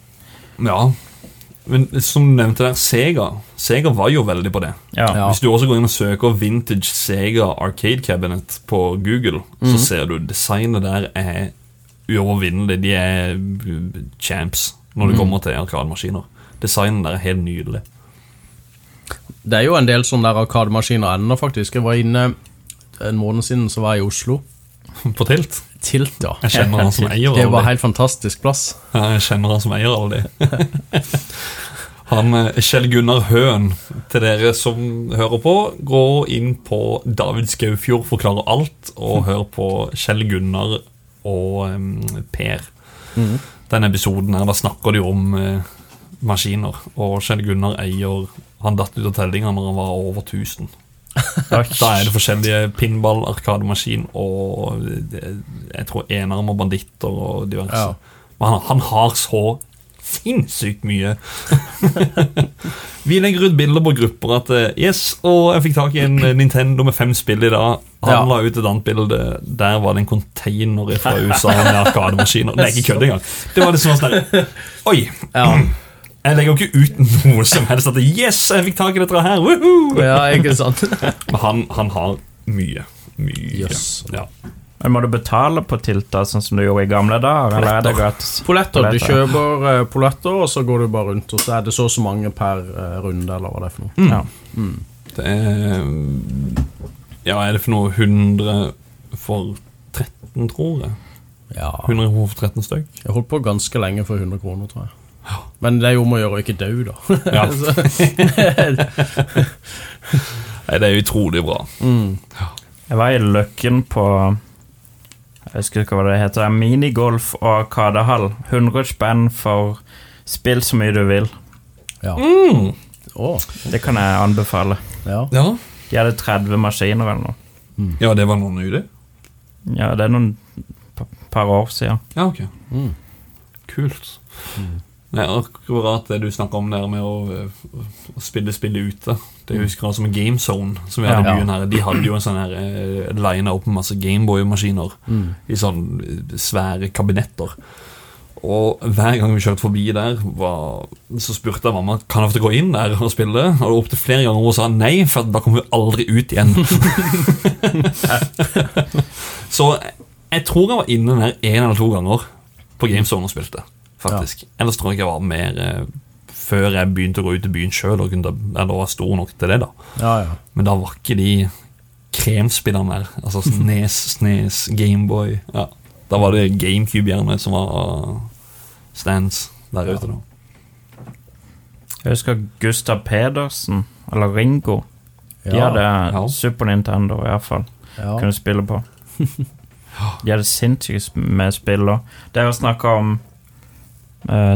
Ja. Men som du nevnte der, Sega Sega var jo veldig på det. Ja. Ja. Hvis du også går inn og søker Vintage Sega Arcade Cabinet på Google, så ser du designet der er uovervinnelig. De er uh, champs når det kommer til arkademaskiner. Designet der er helt nydelig. Det er jo en del sånne arkademaskiner ennå, faktisk. Jeg var inne en måned siden, så var jeg i Oslo. På Tilt. Tilt, ja. Jeg kjenner han som eier Det alle var de. helt fantastisk plass. Ja, Jeg kjenner han som eier alle de. Han, eh, Kjell Gunnar Høen, til dere som hører på, gå inn på David Skaufjord forklarer alt, og hør på Kjell Gunnar og um, Per. Den episoden her, da snakker de om uh, maskiner, og Kjell Gunnar eier Han datt ut av tellinga når han var over 1000. Da er det forskjellige pinball, arkademaskin og jeg tror enarm og banditter og diverse. Ja. Men han, han har så sinnssykt mye. Vi legger ut bilder på grupper at eh, Yes, og jeg fikk tak i en eh, Nintendo med fem spill i dag. Han Ja. la ut et annet bilde. Der var det en container fra USA med arkademaskiner. Det er ikke kødd engang. Det var liksom sånn Oi! Ja, Jeg legger jo ikke ut noe som helst. At Yes, jeg fikk tak i dette her! Woohoo! ja ikke sant? Men han, han har mye. Mye. Yes. Ja. Men må du betale på Tilta, sånn som du gjorde i gamle dager, eller er det gratis? Polletter. Du kjøper uh, polletter, og så går du bare rundt, og så er det så og så mange per uh, runde, eller hva det er for noe. Ja. Det er Ja, er det for noe 100 for 13, tror jeg? Ja. 100 for 13 stykk? Jeg holdt på ganske lenge for 100 kroner, tror jeg. Men det er jo om å gjøre å ikke dø, da. Ja. Nei, det er utrolig bra. Jeg var i Løkken på Jeg husker ikke hva det heter. Minigolf og kadehall. 100 spenn for spill så mye du vil. ja. Mm. Oh. Det kan jeg anbefale. ja. Ja. De hadde 30 maskiner eller noe. ja, det var noen nylig? Ja, det er noen par år siden. Ja, ok. Mm. Nei, akkurat det du snakker om der med å, å spille spillet ute. Det husker jeg som en GameZone, som vi hadde i byen her. De hadde jo en sånn her eh, line opp med masse Gameboy-maskiner Mm. i sånn eh, svære kabinetter. Og hver gang vi kjørte forbi der, var, så spurte jeg mamma Kan jeg få gå inn der og spille. Og opptil flere ganger hun sa nei, for da kommer vi aldri ut igjen. så jeg tror jeg var inne der én eller to ganger. på GameZone og spilte, faktisk. Ellers tror jeg jeg var mer eh, før jeg begynte å gå ut i byen sjøl, eller var stor nok til det, da. Ja, ja. Men da var ikke de kremspillerne der. Altså Snes, Snes, Gameboy. Ja. Da var det GameCube gjerne som var uh, stands der ute. da Jeg husker Gustav Pedersen, eller Ringo. De Ja, hadde ja. Super Nintendo, i hvert fall. ja. Kunne spille på. De hadde sinnssykt med spill òg. jo snakk om eh,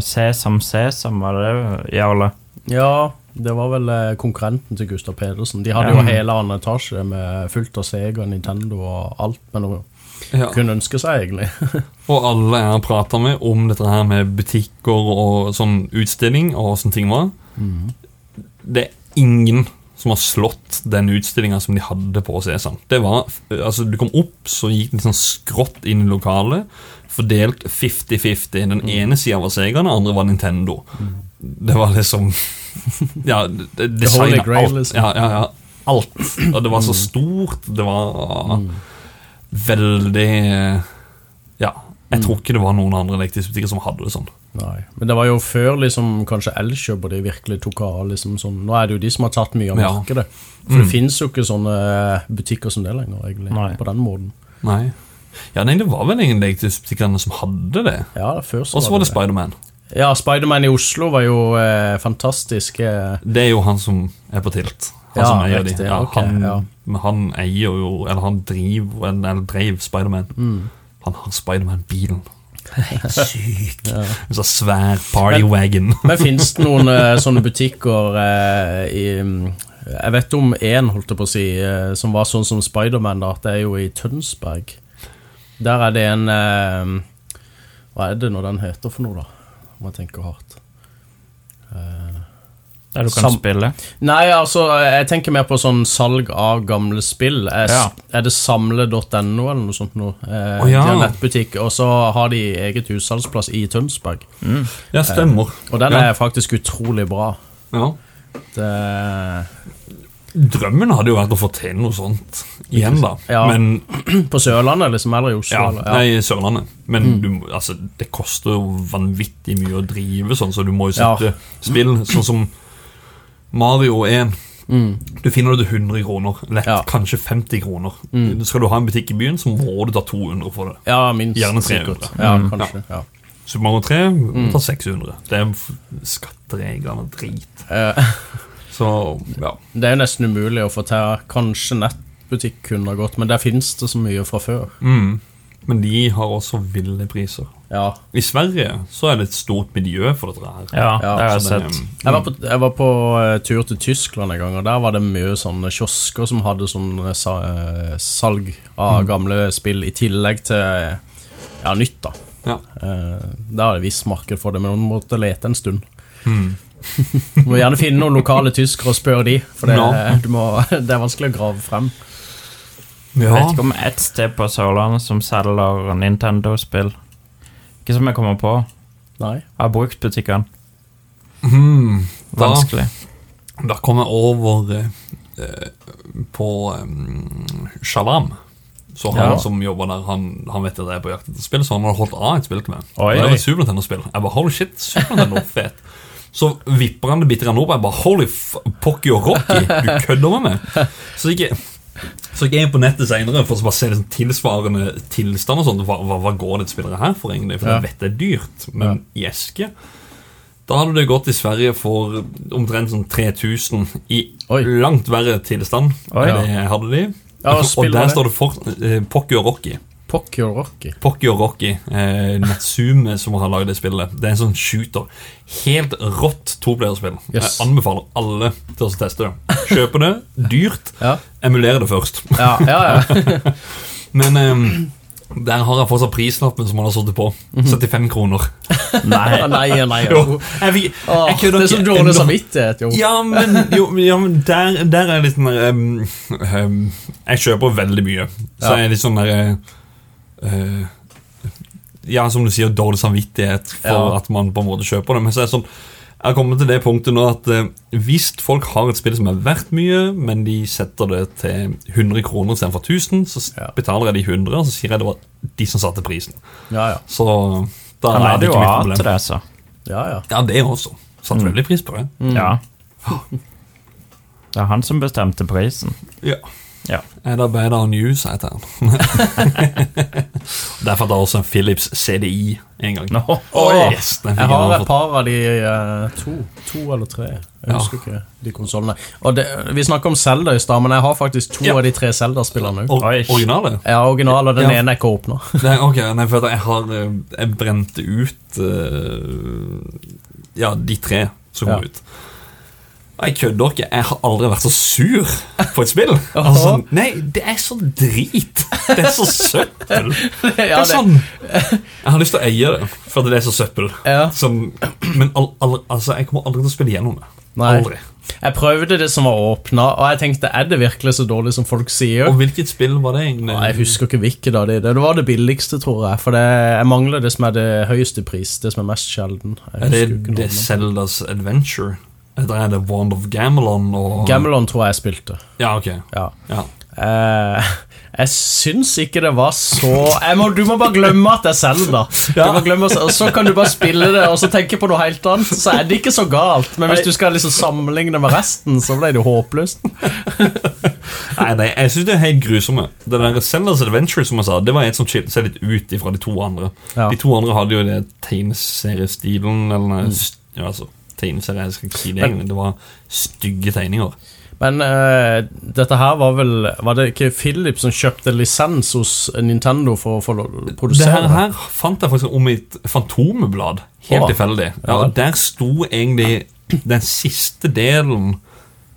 Sesam Sesam, var det Jarle? ja, det var vel eh, konkurrenten til Gustav Pedersen. De hadde Ja. jo hele andre etasje med fullt av Sega, Nintendo og alt Men Ja. kunne ønske seg, egentlig. Og alle jeg har prata med om dette her med butikker og sånn utstilling og åssen ting var, det er ingen som har slått den utstillinga som de hadde på Sesam. Det var, altså Du kom opp, så gikk det sånn skrått inn i lokalet. Fordelt 50-50. Den ene sida var Sega, den andre var Nintendo. Det var liksom Ja, Grail, alt. liksom. Ja, ja, ja. Alt. Og det var så stort. Det var veldig Ja. Jeg tror ikke det var noen andre elektriske butikker som hadde det sånn. Nei. Men det var jo før liksom kanskje Elkjøp og de virkelig tok av. liksom sånn. Nå er det jo de som har tatt mye av Ja. markedet. For det finnes jo ikke sånne butikker som det lenger, egentlig. Nei. På den måten. Nei. Ja, nei, det var vel ingen elektriske som hadde det. Ja, før så Og så var det Spiderman. Ja, Spiderman i Oslo var jo eh, fantastisk. Eh, Det er jo han som er på Tilt. Han Ja, som eier riktig, de. Ja, okay, han, ja. Han eier jo Eller han driver Eller drev Spiderman. Mm. Han har Spiderman-bilen. Helt syk. En sånn svær partywagon. Men fins det noen eh, sånne butikker eh, i mm, Jeg vet om én, holdt jeg på å si, eh, som var sånn som Spiderman. Det er jo i Tønsberg. Der er det en eh, Hva er det nå den heter for noe, da? Må jeg tenke hardt. Der du kan Sam- spille? Nei, altså, jeg tenker mer på sånn salg av gamle spill. Er, Ja. er det samle.no eller noe sånt noe? Eh, oh, ja. De har nettbutikk, og så har de eget utsalgsplass i Tønsberg. Ja, stemmer. Og den Ja. er faktisk utrolig bra. Ja. Det, Drømmen hadde jo vært å få til noe sånt igjen, da. Ja. Men på Sørlandet, liksom, eller i Oslo. Ja, eller, nei, Sørlandet. Men du, altså, det koster jo vanvittig mye å drive sånn, så du må jo Ja. spill sånn som Mario 1. Mm. Du finner det til 100 kroner. Lett Ja. kanskje 50 kroner. Mm. Skal du ha en butikk i byen, så må du ta 200 for det. Ja, minst Gjerne 300. sikkert. Ja, Mm. kanskje. Ja. Super Mario 3 Mm. tar 600. Det er og drit. Eh, Så ja. Det er nesten umulig å få til. Kanskje nettbutikk kunne ha gått, men der finnes det så mye fra før. Mm. Men de har også ville priser. Ja. I Sverige så er det et stort miljø for dette her. Ja, Ja, det har jeg sett. Mm. Jeg var, på, jeg var på eh, tur til Tyskland en gang, og der var det mye sånne kiosker som hadde sånn eh, salg av gamle spill, i tillegg til ja, nytt. da Ja. Eh, Der er det visst marked for det, men man måtte lete en stund. Mm. Du må gjerne finne noen lokale tyskere og spørre de, for det, du må, det er vanskelig å grave frem. Jeg Ja. vet ikke om ett sted på Sørlandet som selger Nintendo-spill. Ikke som jeg kommer på. Nei. Av bruktbutikkene. Mm. Da, Vanskelig. da kom jeg over eh, på um, Shalam. Så han Ja. som jobber der, han, han vet at jeg er på jakt etter spill, så han hadde holdt av et spill til meg. Oi. Det var et Super Nintendo-spill. Jeg bare, holy shit, Super Nintendo, fet. Så vipper han det bitte opp, jeg bare, holy Pocky og Rocky, du kødder med meg. Så gikk jeg, så gikk jeg inn på nettet senere for å bare se liksom tilsvarende tilstand og sånt. Hva, hva, hva går det spillere her for, egentlig? For Ja. jeg vet det er dyrt, men i eske da hadde det gått i Sverige for omtrent sånn 3000 i Oi. langt verre tilstand. Oi. enn det hadde de. Ja, og der det. står det for, eh, Pocky og Rocky. Pocky og Rocky. Pocky og Rocky, eh, Natsume som har laget det spillet. Det er en sånn shooter. Helt rått toplayerspill. Yes. Jeg anbefaler alle til å teste det. Kjøpe det, dyrt. Ja, Emulere det først. ja, ja. ja. Men eh, der har jeg fortsatt prislappen som han har satt på. 75 kroner. Nei. nei, nei. Jo, jeg, jeg, jeg kødder det er ikke. dårlig samvittighet, jo. Ja, men, jo, ja, men der, der er jeg litt sånn der um, um, Jeg kjøper veldig mye. Så Ja. jeg er litt sånn der uh, Ja, som du sier, dårlig samvittighet for Ja. at man på en måte kjøper det. Men så er det sånn jeg har kommet til det punktet nå at eh, hvis folk har et spill som er verdt mye, men de setter det til 100 kroner istedenfor 1000, så Ja. betaler jeg de 100, og så sier jeg det var de som satte prisen. Ja, ja. Så Da er det jo ikke mitt problem. til det, så. Ja, ja. Ja, det også. Satte veldig pris på det. Ja. Det er han som bestemte prisen. Ja. Ja. Er det better news, heter han. Derfor er det også en Philips CDI en gang. No. Oh, yes, den Jeg har et par av de eh, to, to eller tre. Jeg Ja. ikke de konsollene. Vi snakker om Zelda i stad, men jeg har faktisk to Ja. av de tre Zelda-spillene òg. Or originale? Ja, original, og den Ja. ene er ikke åpna. Nei, ok, nei, for jeg har eh, Jeg brente ut uh, Ja, de tre som kom ut. Jeg kødder ikke. Jeg har aldri vært så sur på et spill. Altså, nei, det er så drit. Det er så søppel. Det er sånn Jeg har lyst til å eie det, for det er så søppel. Som, men al, al, altså, jeg kommer aldri til å spille gjennom det. Aldri. Jeg prøvde det som var åpna, og jeg tenkte er det virkelig så dårlig som folk sier? Og hvilket spill var det egentlig? Nei, Jeg husker ikke hvilket av det. Det var det billigste, tror jeg. For det, jeg mangler det som er det høyeste pris. Det som er mest sjelden. Er det, det. Zeldas Adventure? Eller er det Wand of Gamelon? Og... Gamelon tror jeg spilte. Ja, ok. Ja. Ja. Uh, jeg syns ikke det var så må, Du må bare glemme at det er må glemme, så kan du bare spille det og så tenke på noe helt annet. Så er det ikke så galt. Men hvis du skal liksom sammenligne med resten, så ble det håpløst. Nei, nei, jeg synes det er helt grusomme. Det der Zeldas Adventure som jeg sa Det var et som skilte seg litt ut fra de to andre. Ja. De to andre hadde jo det tegneseriestilen Eller mm. ja, altså, tegneserie, jeg skal ikke si det egentlig. Det var stygge tegninger. Men uh, dette her var vel Var det ikke Philip som kjøpte lisens hos Nintendo for å få produsere Det her, her fant jeg faktisk om i et Fantomeblad. Helt tilfeldig. Ja, Ja. der sto egentlig den siste delen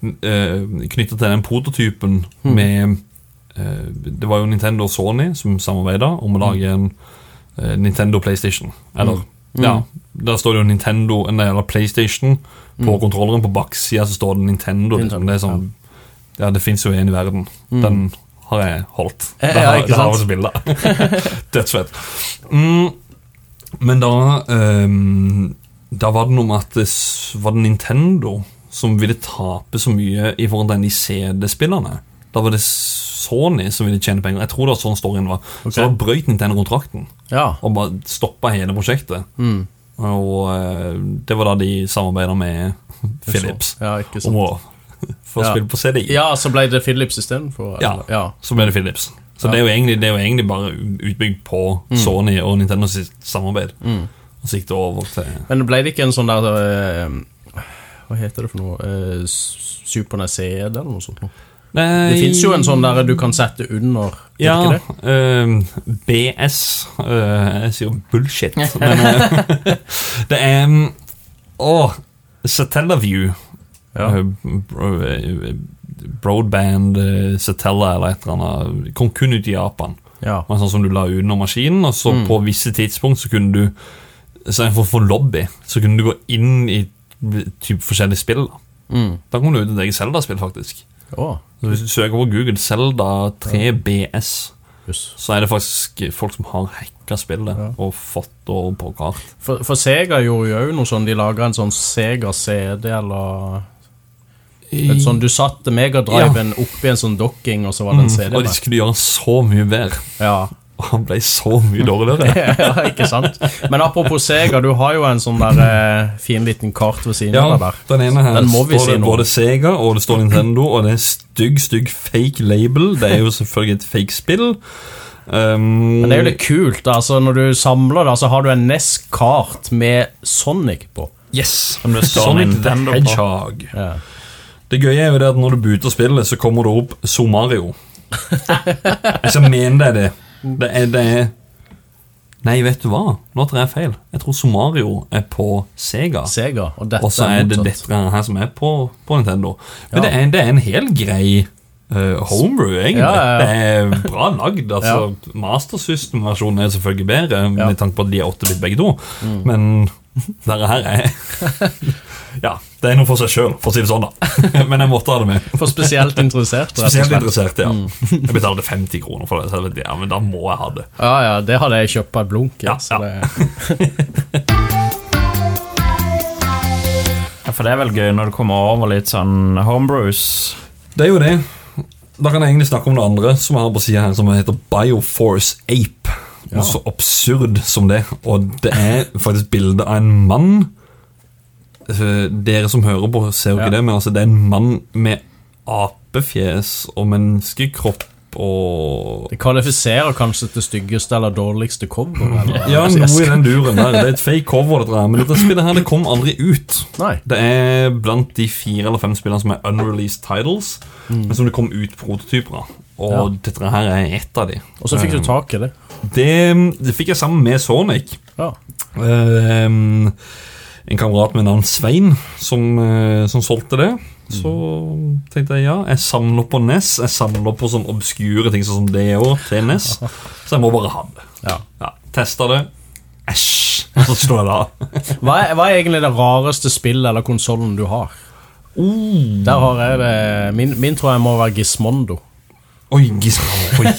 uh, knytta til den prototypen Hmm. med uh, Det var jo Nintendo og Sony som samarbeida om å Hmm. lage en uh, Nintendo PlayStation. Eller Ja, der står det jo Nintendo Nei, eller PlayStation på kontrolleren. På baksida så står det Nintendo. liksom. Det sånn Ja, det fins jo en i verden. Den har jeg holdt. Ja, Det har, ikke det har jeg. Dødsfett. Mm, men da um, Da var det noe med at det var det Nintendo som ville tape så mye i forhold til de CD-spillerne. Da var det Sony som ville tjene penger. Jeg tror det var sånn storyen var. Så da brøt Nintendo kontrakten Ja. og bare stoppa hele prosjektet. Mm. Og eh, det var da de samarbeida med Philips Ja, om å få Ja. spille på CD. Ja, så ble det Philips istedenfor? Ja. ja. Så ble det Philips. Så det, er egentlig, det er jo egentlig bare utbygd på Sony og Nintendo sitt samarbeid. Mm. Og så gikk det over til Men ble det ikke en sånn der eh, Hva heter det for noe? Uh, Super NES CD eller noe sånt? noe? Det fins jo en sånn der du kan sette under. Ja, det? eh, BS Uh, Jeg sier bullshit, men uh, det er mm, Oh, Satellaview. Ja. Eh, eh, broadband uh, Satella eller et eller annet. Kom kun ut i Japan. Ja. Men sånn som du la under maskinen, og så Mm. på visse tidspunkt så kunne du Så å for lobby Så kunne du gå inn i typ forskjellige spill. Da, Mm. da kom du ut et eget Zelda-spill, faktisk. Å, Så Hvis du søker på Google Selda 3BS, jøss. så er det faktisk folk som har hacka spillet Ja. og fått det over på kart. For, for Sega gjorde jo òg noe sånn. De laga en sånn Sega CD eller et sånn, Du satte megadriven oppi en sånn docking, og så var det en CD Mm. Og de skulle gjøre så mye bedre, Ja. Og han ble så mye dårligere. ja, ikke sant? Men apropos Sega, du har jo en sånn der eh, fin liten kart ved siden Ja, av der. den ene her Den må vi står si det noe både Sega og det står Nintendo, og det er stygg, stygg fake label. Det er jo selvfølgelig et fake spill. Um, Men det er jo litt kult. altså Når du samler det, så har du en NES-kart med Sonic på. Yes, Sonic the Nintendo. Hedgehog. Ja. Det gøye er jo det at når du buter spillet, så kommer det opp Somario. Jeg mener mene det er det. Er, det er Nei, vet du hva? Nå tar jeg feil. Jeg tror Somario er på Sega. Sega. Og dette Og så er det dette her som er på, på Nintendo. Men Ja. det, er, det er en hel grei uh, homebrew, egentlig. Ja, ja. Det er bra lagd. Altså, Master System-versjonen er selvfølgelig bedre. Mm. med tanke på at de er 8-bit begge to. Men dette her er Ja, det er noe for seg sjøl, for å si det sånn, da. Men jeg måtte ha det med. For spesielt interessert, Spesielt interessert, ja. Mm. Jeg betalte 50 kroner for det, så jeg ja, men da må jeg ha det. Ja, ja, det hadde jeg kjøpt på et blunk. Ja, Ja, så ja. det, Ja, for det er vel gøy når du kommer over litt sånn homebrews. Det er jo det. Da kan jeg egentlig snakke om det andre som jeg har på sida her, som heter Bioforce Ape. Noe så absurd som det. Og det er faktisk bilde av en mann. Eh, Dere som hører på, ser jo ikke Ja. det, men altså, det er en mann med apefjes og menneskekropp og Det kvalifiserer kanskje til styggeste eller dårligste cover. Eller? Ja, noe i den duren der. Det er et fake cover, dette her. Men dette spillet her, det kom aldri ut. Nei. Det er blant de fire eller fem spillene som er unreleased titles, men som det kom ut prototyper av. Og Ja. dette her er ett av de. Og så fikk du tak i det. Det, det fikk jeg sammen med Sonic. Ja. Ehm, en kamerat med navn Svein som, eh, som solgte det. Så tenkte jeg ja, jeg samler på NES. Jeg samler på sånn obskure ting sånn som det òg, til NES. Så jeg må bare ha det. Ja. Ja, Testa det. Æsj! Og så slår jeg det av. Hva, er, hva er egentlig det rareste spillet eller konsollen du har? Uh. Der har jeg det Min, min tror jeg må være Gismondo. Oi, gis- oi.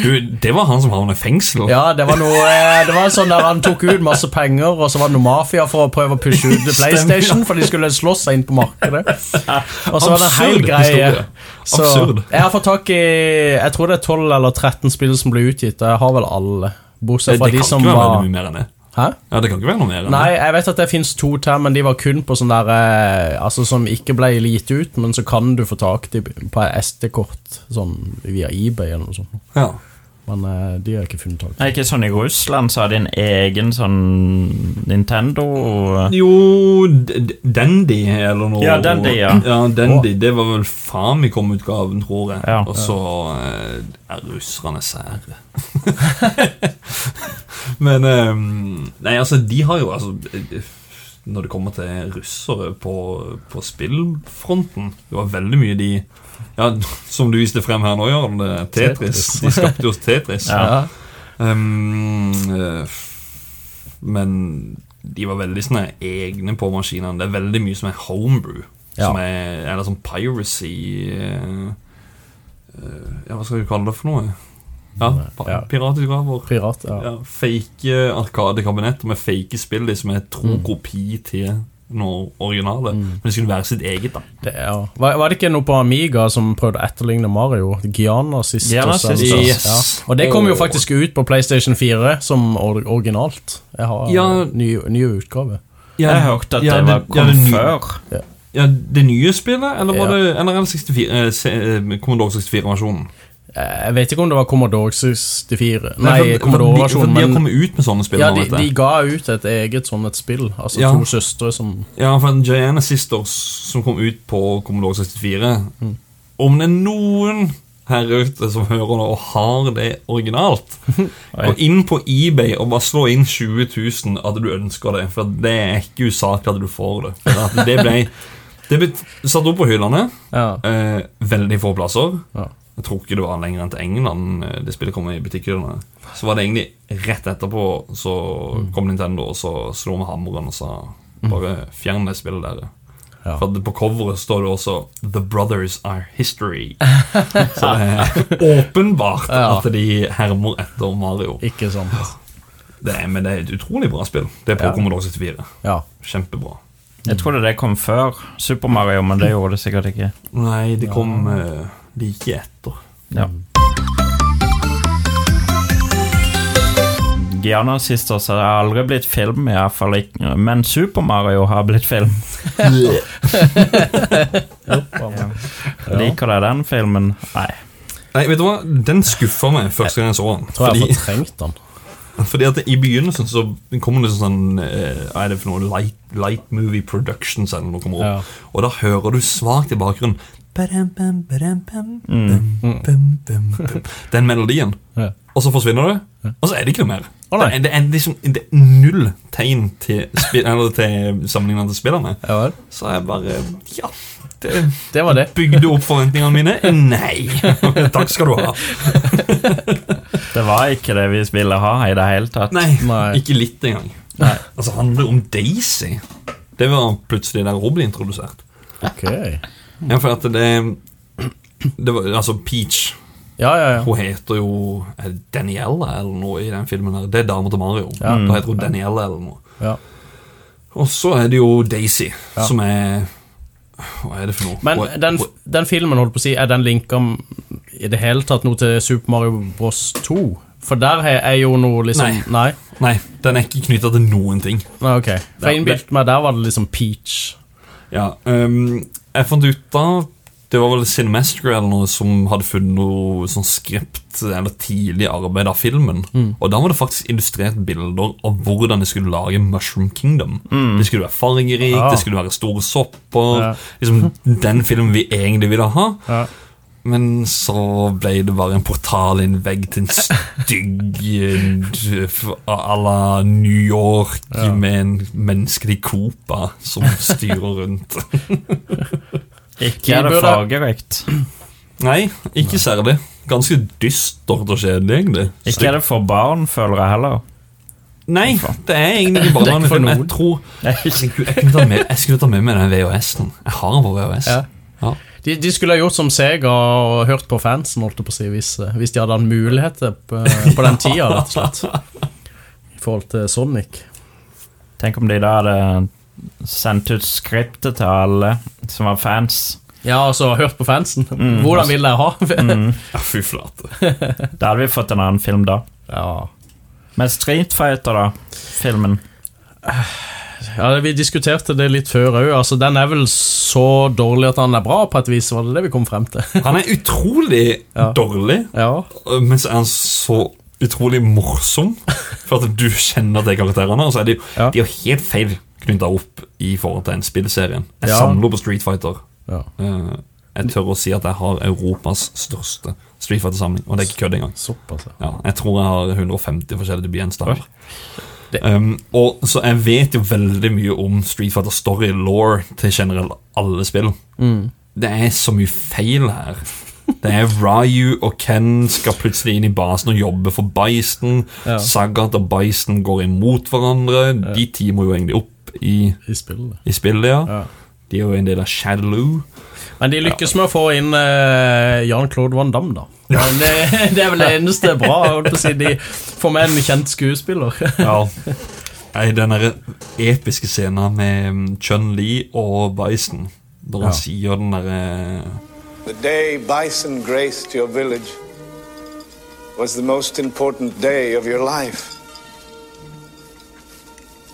Du, det var han som havna i fengsel. Ja, det var noe eh, Det var sånn der han tok ut masse penger, og så var det noe mafia for å prøve å pushe ut PlayStation, for de skulle slåss seg inn på markedet. Og så var det en hel greie. Så jeg har fått tak i Jeg tror det er 12 eller 13 spill som ble utgitt, og jeg har vel alle. Bortsett fra de som var mye mer enn det. Hæ? Ja, det kan ikke være noe mer Nei, jeg vet at det fins to til, men de var kun på sånn der eh, Altså som ikke ble gitt ut, men så kan du få tak i på SD-kort sånn via eBay eller noe sånt. Ja. Men uh, de har ikke funnet tak i. Er ikke sånn i Russland så har de en egen sånn Nintendo Jo, Dandy eller noe. Ja, Dandy, ja. ja Dandy, Det var vel Famicom-utgaven, tror jeg. Ja. Og så eh, er russerne sære. Men um, Nei, altså, de har jo altså eh, Når det kommer til russere på, på spillfronten Det var veldig mye de Ja, Som du viste frem her nå, Jørn. det Tetris. Tetris. De skapte jo Tetris. Ja. Um, men de var veldig sånne egne på maskinene. Det er veldig mye som er homebrew. Ja. Som er, eller sånn piracy uh, Ja, hva skal du kalle det for noe? Ja, Ja. Piratutgaver. Pirat, ja. Ja, fake arkadekabinetter med fake spill som er tro kopi til noe originale. Men det skulle være sitt eget, da. Det, er, Var, var det ikke noe på Amiga som prøvde å etterligne Mario? Giana Sisters? Giana Sisters. Yes. Ja. Og det kom jo faktisk ut på PlayStation 4 som originalt. Jeg har Ja. ny, ny utgave. Jeg hørte at ja, det var ja, kom det før. Ja, Det nye spillet, eller var Ja. det Eller er 64, eh, eh, Commodore 64-versjonen? Jeg vet ikke om det var Commodore 64 Nei, Nei, Commodore-versjonen, de, de har kommet ut med sånne spill ja, de, de ga ut et eget sånn et spill. Altså Ja. to søstre som Ja, for en Gianna Sisters, som kom ut på Commodore 64 Mm. Om det er noen her ute som hører nå og har det originalt Gå inn på eBay og bare slå inn 20 000 at du ønsker det. For det er ikke usaklig at du får det. For det ble Det ble satt opp på hyllene. Ja. Eh, veldig få plasser. Ja. Jeg tror ikke det var lenger enn til England eh, det spillet kom i butikkhyllene. Så var det egentlig rett etterpå så Mm. kom Nintendo og så slo med hammeren og sa bare fjern det spillet der. Ja. For på coveret står det også 'The Brothers Are History'. Så det er åpenbart Ja. at de hermer etter Mario. Ikke sant. Det er, men det er et utrolig bra spill. Det er på Ja. Commodore 64. Ja. Kjempebra. Jeg trodde det kom før Super Mario, men det gjorde det sikkert ikke. Nei, det kom eh, like etter. Ja. Giana Sisters har aldri blitt film, i hvert fall ikke. Men Super Mario har blitt film. Liker deg den filmen? Nei. Nei, vet du hva? Den skuffa meg første gang jeg så den. Tror jeg har fortrengt den. fordi at I begynnelsen så kommer det sånn eh, Hva er det for noe? Light, light Movie Productions eller noe. Ja. Og da hører du svakt i bakgrunnen badam, bam, badam, bam, bam, bam, bam, bam. Den melodien. Ja. Og så forsvinner det, og så er det ikke noe mer. Det, er, det, er liksom, det er null tegn til, spill, til sammenlignet til spillerne. Ja. Så jeg bare Ja, det Det var det. bygde opp forventningene mine. Nei! Takk skal du ha. Det var ikke det vi ville ha i det hele tatt. Nei, Nei. ikke litt engang. Altså, handler det om Daisy? Det var plutselig der hun ble introdusert. Ok. Ja, for at det, det var, Altså, Peach Ja, ja, ja. Hun heter jo Danielle eller noe i den filmen. her Det er dama til Mario. Ja. Da heter hun Danielle eller noe. ja. Og så er det jo Daisy, som er Hva er det for noe? Men Hun den, hun- den filmen, holdt på å si, er den linka i det hele tatt noe til Super Mario Bros. 2? For der er jo noe liksom Nei. Nei? Nei, den er ikke knytta til noen ting. Nei, ok. For jeg innbilte meg der var det liksom Peach. Ja, ehm, jeg fant ut av Det var vel Cinemaster eller noe som hadde funnet noe sånn skript eller tidlig arbeid av filmen. Mm. Og da var det faktisk illustrert bilder av hvordan de skulle lage Mushroom Kingdom. Det skulle være fargerikt, Mm. Ah. det skulle være store sopper. Ja. Liksom Den filmen vi egentlig ville ha. Ja. Men så ble det bare en portal i en vegg til en stygg à la New York Ja. med en menneskelig Copa som styrer rundt. Ikke er det fargerikt. Nei, ikke særlig. Ganske dystert og kjedelig, egentlig. Ikke er det for barn, føler jeg heller. Nei, det er egentlig ikke for barnefilm. Jeg tror jeg, jeg, jeg, kunne ta med, jeg skulle ta med meg den VHS-en. Jeg har den på VHS. Ja. Ja. De, de skulle ha gjort som Sega og hørt på fansen, holdt på å si, hvis, eh, hvis de hadde hatt muligheter på, på den tida, rett og slett. I forhold til Sonic. Tenk om de da hadde sendt ut skriptet til alle som var fans. Ja, altså, hørt på fansen. Mm. Hvordan vil dere ha? Mm. Ja, fy flate. Da hadde vi fått en annen film da. ja. Men Street Fighter, da? Filmen. Ja, vi diskuterte det litt før òg. Altså, den er vel så dårlig at han er bra, på et vis, var det det vi kom frem til? Han er utrolig Ja. dårlig, ja. men så er han så utrolig morsom. For at du kjenner de karakterene. Og så er de, Ja. de er helt feil knytta opp i forhold til en spillserien. Jeg Ja. samler på Street Fighter. ja. Eh, Jeg tør å si at jeg har Europas største Street Fighter-samling, og det er ikke kødd engang. Såpass, ja. Jeg tror jeg har 150 forskjellige debutgjenstander. Um, og så jeg vet jo veldig mye om Street Fighter Story law til generelt alle spill. Mm. Det er så mye feil her. Det er Ryu og Ken skal plutselig inn i basen og jobbe for Bison. Ja. Sagat og Bison går imot hverandre. De teamer jo egentlig opp i, I spillet. i spillet, ja. Ja. De er jo en del av Shadaloo. Men de lykkes med å få inn uh, Jan-Claude Van Damme, da. Men det, det er vel det eneste bra. holdt på å si, De får med en kjent skuespiller. Ja. I den episke scenen med um, Chun-Li og Bison, da han Ja. sier den derre The day bison graced your village was the most important day of your life.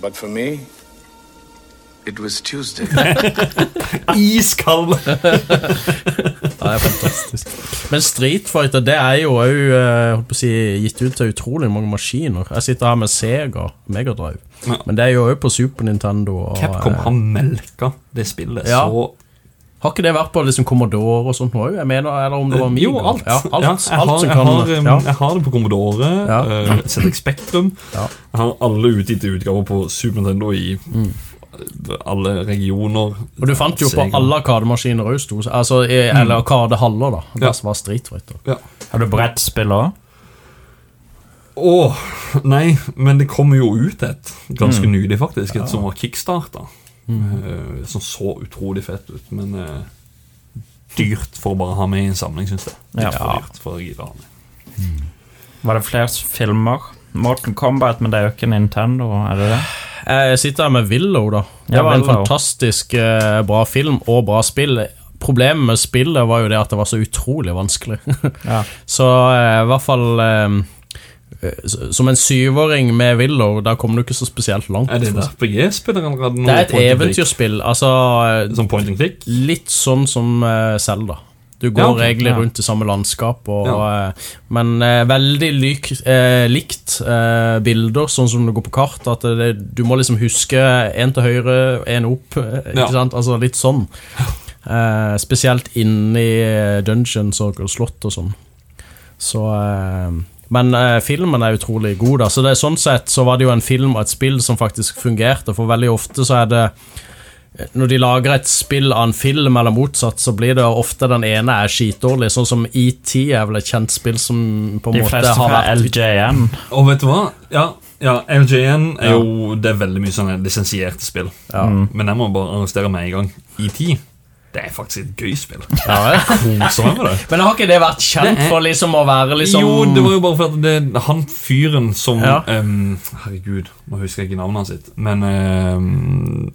But for me, it was Tuesday. Iskald! Det er fantastisk. Men Street Fighter det er jo òg si, gitt ut til utrolig mange maskiner. Jeg sitter her med Sega Megadrive. Ja. Men det er jo òg på Super Nintendo. Og, Capcom eh, har melka det spillet Ja. så Har ikke det vært på liksom Commodore og sånt òg? Eller om det var Amiga? Jo, alt. Ja, alt, Ja, alt jeg, har, som jeg, har, um, ja. jeg har det på Commodore, Ja. uh, ZX Spektrum. Ja. Jeg har alle utgitte utgaver på Super Nintendo i Mm. Alle regioner. Og du fant jo på alle arkademaskiner òg, altså, i- eller arkadehaller, da. Det Ja. Som var Street Fighter. Ja. Har du brettspill òg? Åh, nei, men det kommer jo ut et ganske Mm. nylig, faktisk. Et som var kickstarta. Eh, som så utrolig fett ut, men uh, dyrt for å bare ha med i en samling, syns jeg. Ja. Dyrt for å gidde å ha med. Var det flere filmer? Morten Combat, men det er jo ikke Nintendo, er det det? Jeg sitter her med Willow, da. Det Ja, var en Willow. fantastisk eh, bra film og bra spill. Problemet med spillet var jo det at det var så utrolig vanskelig. Ja. så eh, i hvert fall eh, eh, Som en syvåring med Willow, da kommer du ikke så spesielt langt. Er det RPG-spill? Det er et eventyrspill. Altså eh, Som point and click? litt sånn som Selda. Du går Ja, okay, egentlig rundt i samme landskap, og, Ja. eh, men eh, veldig lik, eh, likt eh, bilder, sånn som det går på kart. At det, du må liksom huske en til høyre, en opp. eh? Altså litt sånn. Eh, spesielt inni dungeons og slott og sånn. Så Men eh, filmen er utrolig god, da. Så det, sånn sett så var det jo en film og et spill som faktisk fungerte, for veldig ofte så er det når de lager et spill av en film, eller motsatt, så blir det ofte den ene er skitdårlig. Sånn som ET er vel et kjent spill som på en De måte fleste har fra vært LJN. Og vet du hva? Ja, ja LJN er Ja. jo Det er veldig mye sånne lisensierte spill. Ja. Men jeg må bare arrestere meg en gang. ET, det er faktisk et gøy spill. Ja, vel. Koser meg med det. Men har ikke det vært kjent Det er- for liksom å være liksom Jo, det var jo bare for at det, han fyren som Ja. um, Herregud, nå husker jeg ikke navnet hans sitt. Men ehm,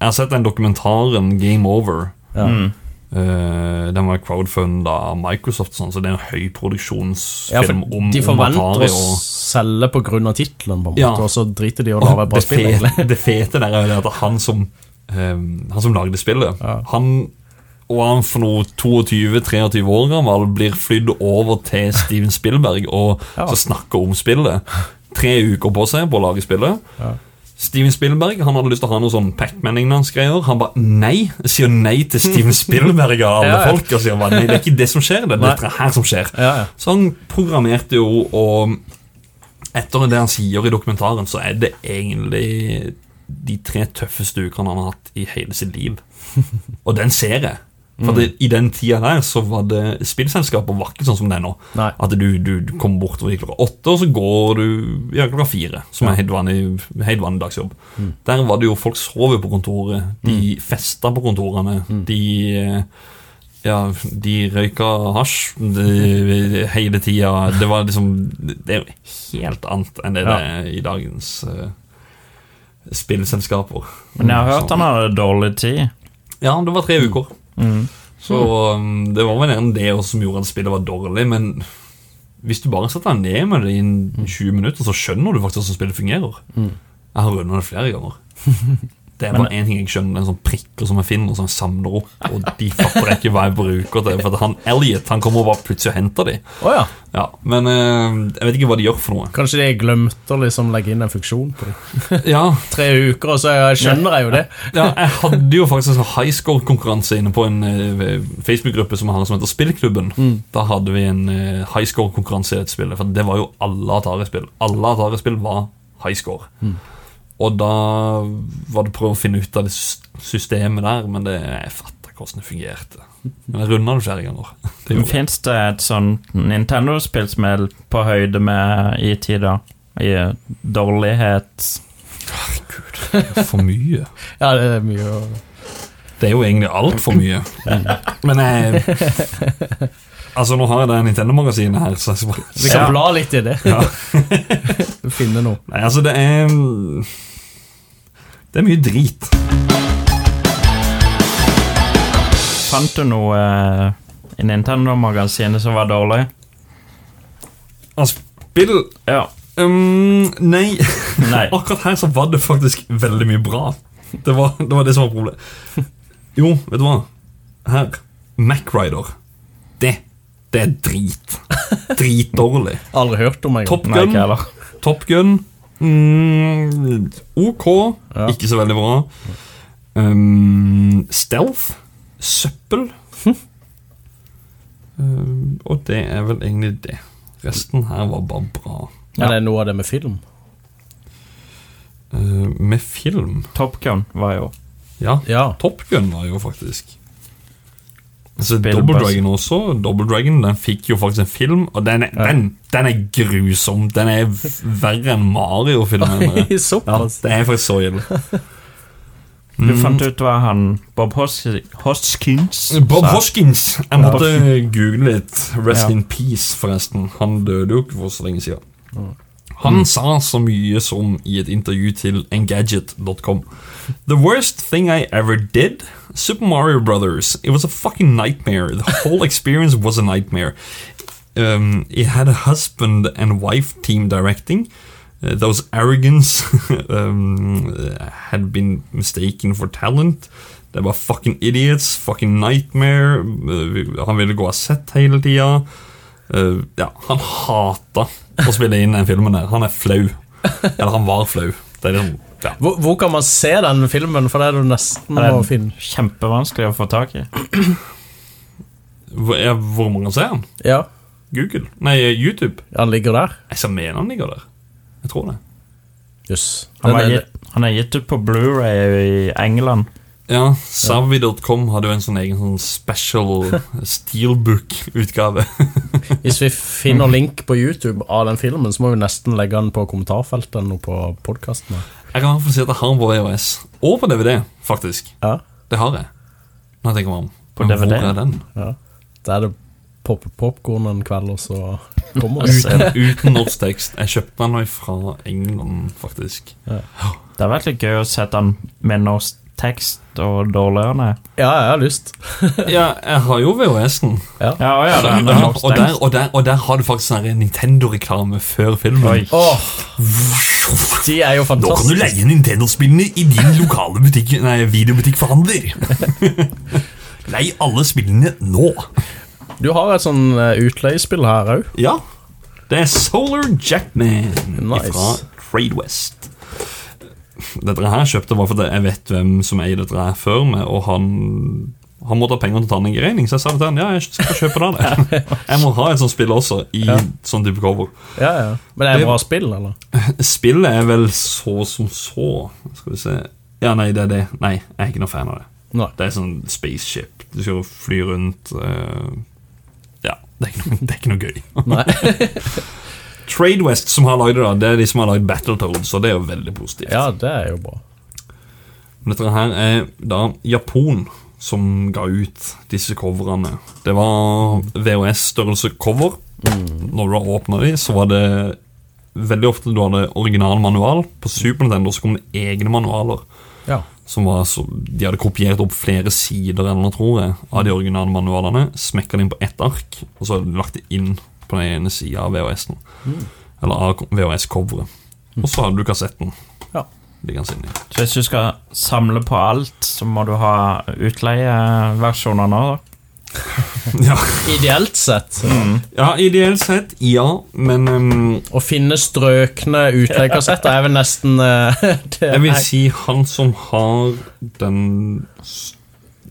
jeg har sett den dokumentaren Game Over. Ja. Mm. Uh, den var crowdfunda av Microsoft, sånn, så det er en høyproduksjonsfilm ja, om, de forventer Atari. å selge av tittelen, på en Ja. måte, og så driter de i å lage et bra spill. fete, det fete der er at han som, um, han som lagde spillet, Ja. han og han for noe 22-23 år gammel blir flydd over til Steven Spielberg og Ja. så snakker om spillet. Tre uker på seg på å lage spillet. Ja. Steven Spielberg han hadde lyst til å ha noe sånn Pac-Man-greier. Han bare nei. Sier nei til Steven Spielberg av alle Ja, ja. folk. Og sier bare nei, det er ikke det som skjer. Det er Nei. dette her som skjer. Ja, ja. Så han programmerte jo, og etter det han sier i dokumentaren, så er det egentlig de tre tøffeste ukene han har hatt i hele sitt liv. Og den ser jeg. For det, I den tida der så var det spillselskaper var ikke sånn som det er nå. Nei. At du, du, du kommer bortover klokka åtte, og så går du ja, klokka fire. Som er helt vanlig, helt vanlig dagsjobb. Der var det jo folk sov på kontoret. De festa på kontorene. De eh, ja, de røyka hasj de, hele tida. Det var liksom Det er jo helt annet enn det Ja. det er i dagens uh, spillselskaper. Men jeg har hørt han hadde dårlig tid. Ja, det var tre uker. Mm. Så um, det var vel gjerne det som gjorde at spillet var dårlig, men hvis du bare setter deg ned med det i 20 minutter, så skjønner du faktisk hvordan spillet fungerer. Jeg har runda det flere ganger. Det er bare én ting jeg skjønner, er en sånn prikker som jeg finner, som jeg samler opp, og de fatter ikke hva jeg bruker til. For han Elliot han kommer bare plutselig og henter de. Oh, ja. Ja, Men eh, jeg vet ikke hva de gjør for noe. Kanskje de glemte å liksom legge inn en funksjon på det. Ja, Tre uker, og så skjønner jeg jo det. ja, jeg hadde jo faktisk en sånn high score-konkurranse inne på en eh, Facebook-gruppe som har som heter Spillklubben. Da hadde vi en eh, high score-konkurranse i dette spillet, for det var jo alle Atari-spill. Alle Atari-spill var high score. Og da var det prøve å finne ut av det systemet der, men det, jeg fatter hvordan det fungerte. Men jeg runda det flere ganger. Det. Fins det et sånn Nintendo-spill som er på høyde med IT, da? I dårlighet Herregud, det er for mye. Ja, det er mye å Det er jo egentlig altfor mye. Men jeg Altså, nå har jeg det Nintendo-magasinet her, så jeg bare Vi kan Ja. bla litt i det. Ja. Finne noe. Nei, altså, det er Det er mye drit. Fant du noe eh, i Nintendo-magasinet som var dårlig? Altså, spill Ja. um, Nei. Nei. Akkurat her så var det faktisk veldig mye bra. Det var det, var det som var problemet. Jo, vet du hva? Her. Macrider. Det. Det er drit. Dritdårlig. Aldri hørt om meg. Top Gun. Nei. Top Gun. Mm, ok. Ja. Ikke så veldig bra. Um, stealth. Søppel. um, og det er vel egentlig det. Resten her var bare bra. Men det er noe av det med film. Uh, med film Top Gun var jo Ja, Ja. Top Gun var jo faktisk Altså, Double Dragon også. Double Dragon den fikk jo faktisk en film, og den er, den, den er grusom. Den er verre enn Mario-filmen. Ja, det er faktisk så ille. Du fant ut hva han Bob Hos- Hoskins Bob sa. Hoskins. Jeg måtte google litt. Rest Ja. in peace, forresten. Han døde jo ikke for så lenge siden. Han sa så mye som i et intervju til Engadget.com. The worst thing I ever did? Super Mario Brothers. It was a fucking nightmare. The whole experience was a nightmare. Um, it had a husband and wife team directing. Uh, those arrogance um, had been mistaken for talent. Det var fucking idiots, fucking nightmare. Uh, han ville gå av sett hele tida. Uh, ja, han hata å spille inn den filmen der. Han er flau. Eller han var flau. Det er liksom, ja. Hvor, hvor kan man se den filmen? For det er du nesten Det er finne. kjempevanskelig å få tak i. Hvor, ja, hvor mange ser han? Ja, Google? Nei, YouTube. han ligger der. Jeg så mener han ligger der. Jeg tror det. Jøss. Han, er- gitt, han er gitt ut på Blu-ray i England. Ja, Savvy.com hadde jo en sånn egen sånn special steelbook-utgave. Hvis vi finner link på YouTube av den filmen, så må vi nesten legge den på kommentarfeltet noe på podkasten. Jeg kan fall si at jeg har den på VHS. Og på DVD, faktisk. Ja, Det har jeg. Når jeg tenker meg om. På Men DVD? Hvor er den? ja. Da er det popper popkorn en kveld, og så kommer det. Uten, uten norsk tekst. Jeg kjøpte den fra England, faktisk. Det hadde vært litt gøy å sette den med norsk tekst og dårligere. Ja, jeg har lyst. Ja, jeg har jo VHS-en. Ja, ja, den er Ja, og, der, og, der, og der har du faktisk en Nintendo-reklame før filmen. Oh, de er jo fantastiske. Nå kan du leie Nintendo-spillene i din lokale butikk, nei, videobutikkforhandler. Lei alle spillene nå. Du har et sånn eh, utleiespill her òg. Ja, det er Solar Jackman Nice. fra Trade West. Dette her kjøpte bare fordi jeg vet hvem som eier dette her før meg, og han, han måtte ha penger til å ta den i regning, så jeg sa til han ja, jeg skal kjøpe det. Jeg må ha et sånt spill også, i sånn type cover. Ja, ja. Men det er Det- bra spill, eller? Spillet er vel så som så. Skal vi se Ja, nei, det er det. Nei, jeg er ikke noe fan av det. Nei. Det er sånn spaceship. Du skal fly rundt uh, Ja, det er ikke noe, det er ikke noe gøy. Nei. Trade West som har lagd det, da, det er de som har lagd Battletoads, og det er jo veldig positivt. Ja, det er jo bra. Dette her er da Japon som ga ut disse coverne. Det var VHS-størrelse cover. Når du åpna de, så var det veldig ofte du hadde original manual. På Super Nintendo så kom det egne manualer. Ja. Som var så, De hadde kopiert opp flere sider eller noe, tror jeg, av de originale manualene. Smekka det inn på ett ark, og så hadde de lagt det inn på den ene sida av VHS-en. Eller av VHS-coveret. Og så hadde du kassetten Ja. Så hvis du skal samle på alt, så må du ha utleieversjoner nå, da. Ja, Ideelt sett. ja ideelt sett, ja, men um, Å finne strøkne utleiekassetter er vel nesten uh, det jeg vil si han som har den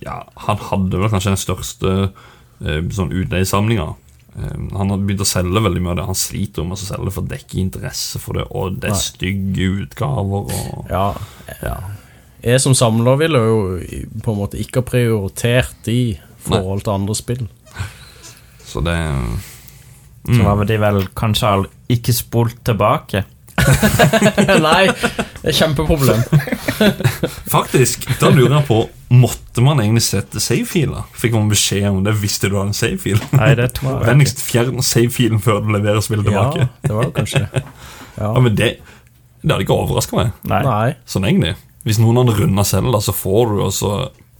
Ja, han hadde vel kanskje den største uh, sånn utleiesamlinga. Eh, han har begynt å selge veldig mye av det. Han sliter med å selge for å dekke interesse for det, og det er stygge utgaver og Ja. ja. Jeg som samler ville jo på en måte ikke ha prioritert de i forhold til andre spill. Så det Så har de vel kanskje ikke spolt tilbake. Nei, det er kjempeproblem. Faktisk, da lurer jeg på Måtte man egentlig sette save-filer? Fikk man beskjed om det? Visste du hadde en save-fil? Nei, det tror jeg. Vennligst fjern save-filen før du leverer spillet Ja, det var kanskje det. Ja. Ja, men det, det hadde ikke overraska meg. Nei. Nei. Sånn egentlig Hvis noen hadde runda selv, da, så får du, og så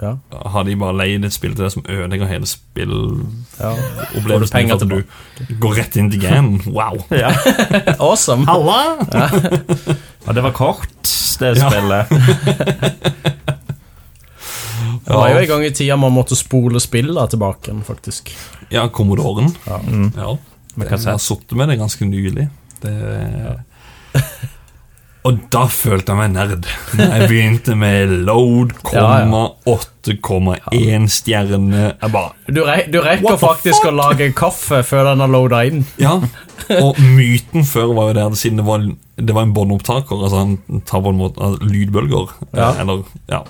Ja. har de bare leid et spill til deg som ødelegger hele ja. spillopplevelsen. Penger for at du går rett inn til game. Wow! Ja. Awesome. Halla! Ja, det var kort, det Ja. spillet. Det var jo en gang i tida man måtte spole spillene tilbake igjen, faktisk. Ja, Commodoren. Ja. Mm. Ja. Jeg har sittet med det ganske nylig. Det Og da følte jeg meg nerd. Når jeg begynte med load, komma, 8,1 stjerne Jeg bare Du, re du rekker faktisk å lage kaffe før den har loada inn. Ja, og myten før var jo der, siden det var, det var en båndopptaker, altså han tar på en måte altså, lydbølger, Ja. eller ja,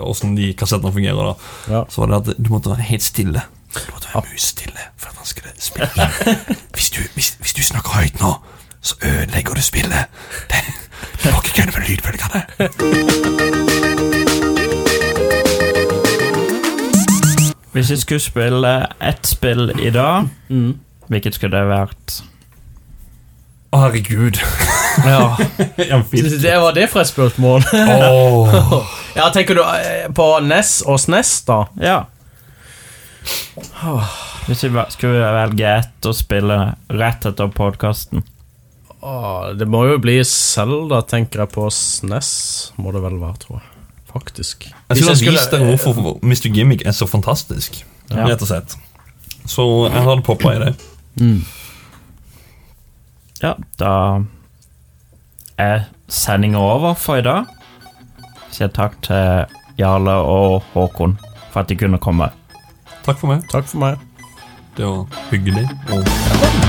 åssen de kassettene fungerer, da, Ja. så var det at du måtte være helt stille. Du måtte være musestille for at han skulle spille. Hvis du, hvis, hvis du snakker høyt nå, så ødelegger du spillet. Det, det må ikke kødde med lydfølgerne Hvis jeg skulle spille ett spill i dag, hvilket skulle det vært? Å, herregud. Ja. Det var det for et spørsmål. oh. Ja, Tenker du eh, på NES og SNES, da? Ja. Hvis jeg skulle velge ett å spille rett etter podkasten Åh, det må jo bli Selda, tenker jeg på SNES. Må det vel være, tror jeg. Faktisk. Jeg skulle ha vist deg hvorfor Mr. Gimmick er så fantastisk, Ja. rett og slett. Så jeg hadde poppa i det. Ja, da er sendinga over for i dag. Sier takk til Jarle og Håkon for at de kunne komme. Takk for meg. Takk for meg. Det var hyggelig. Og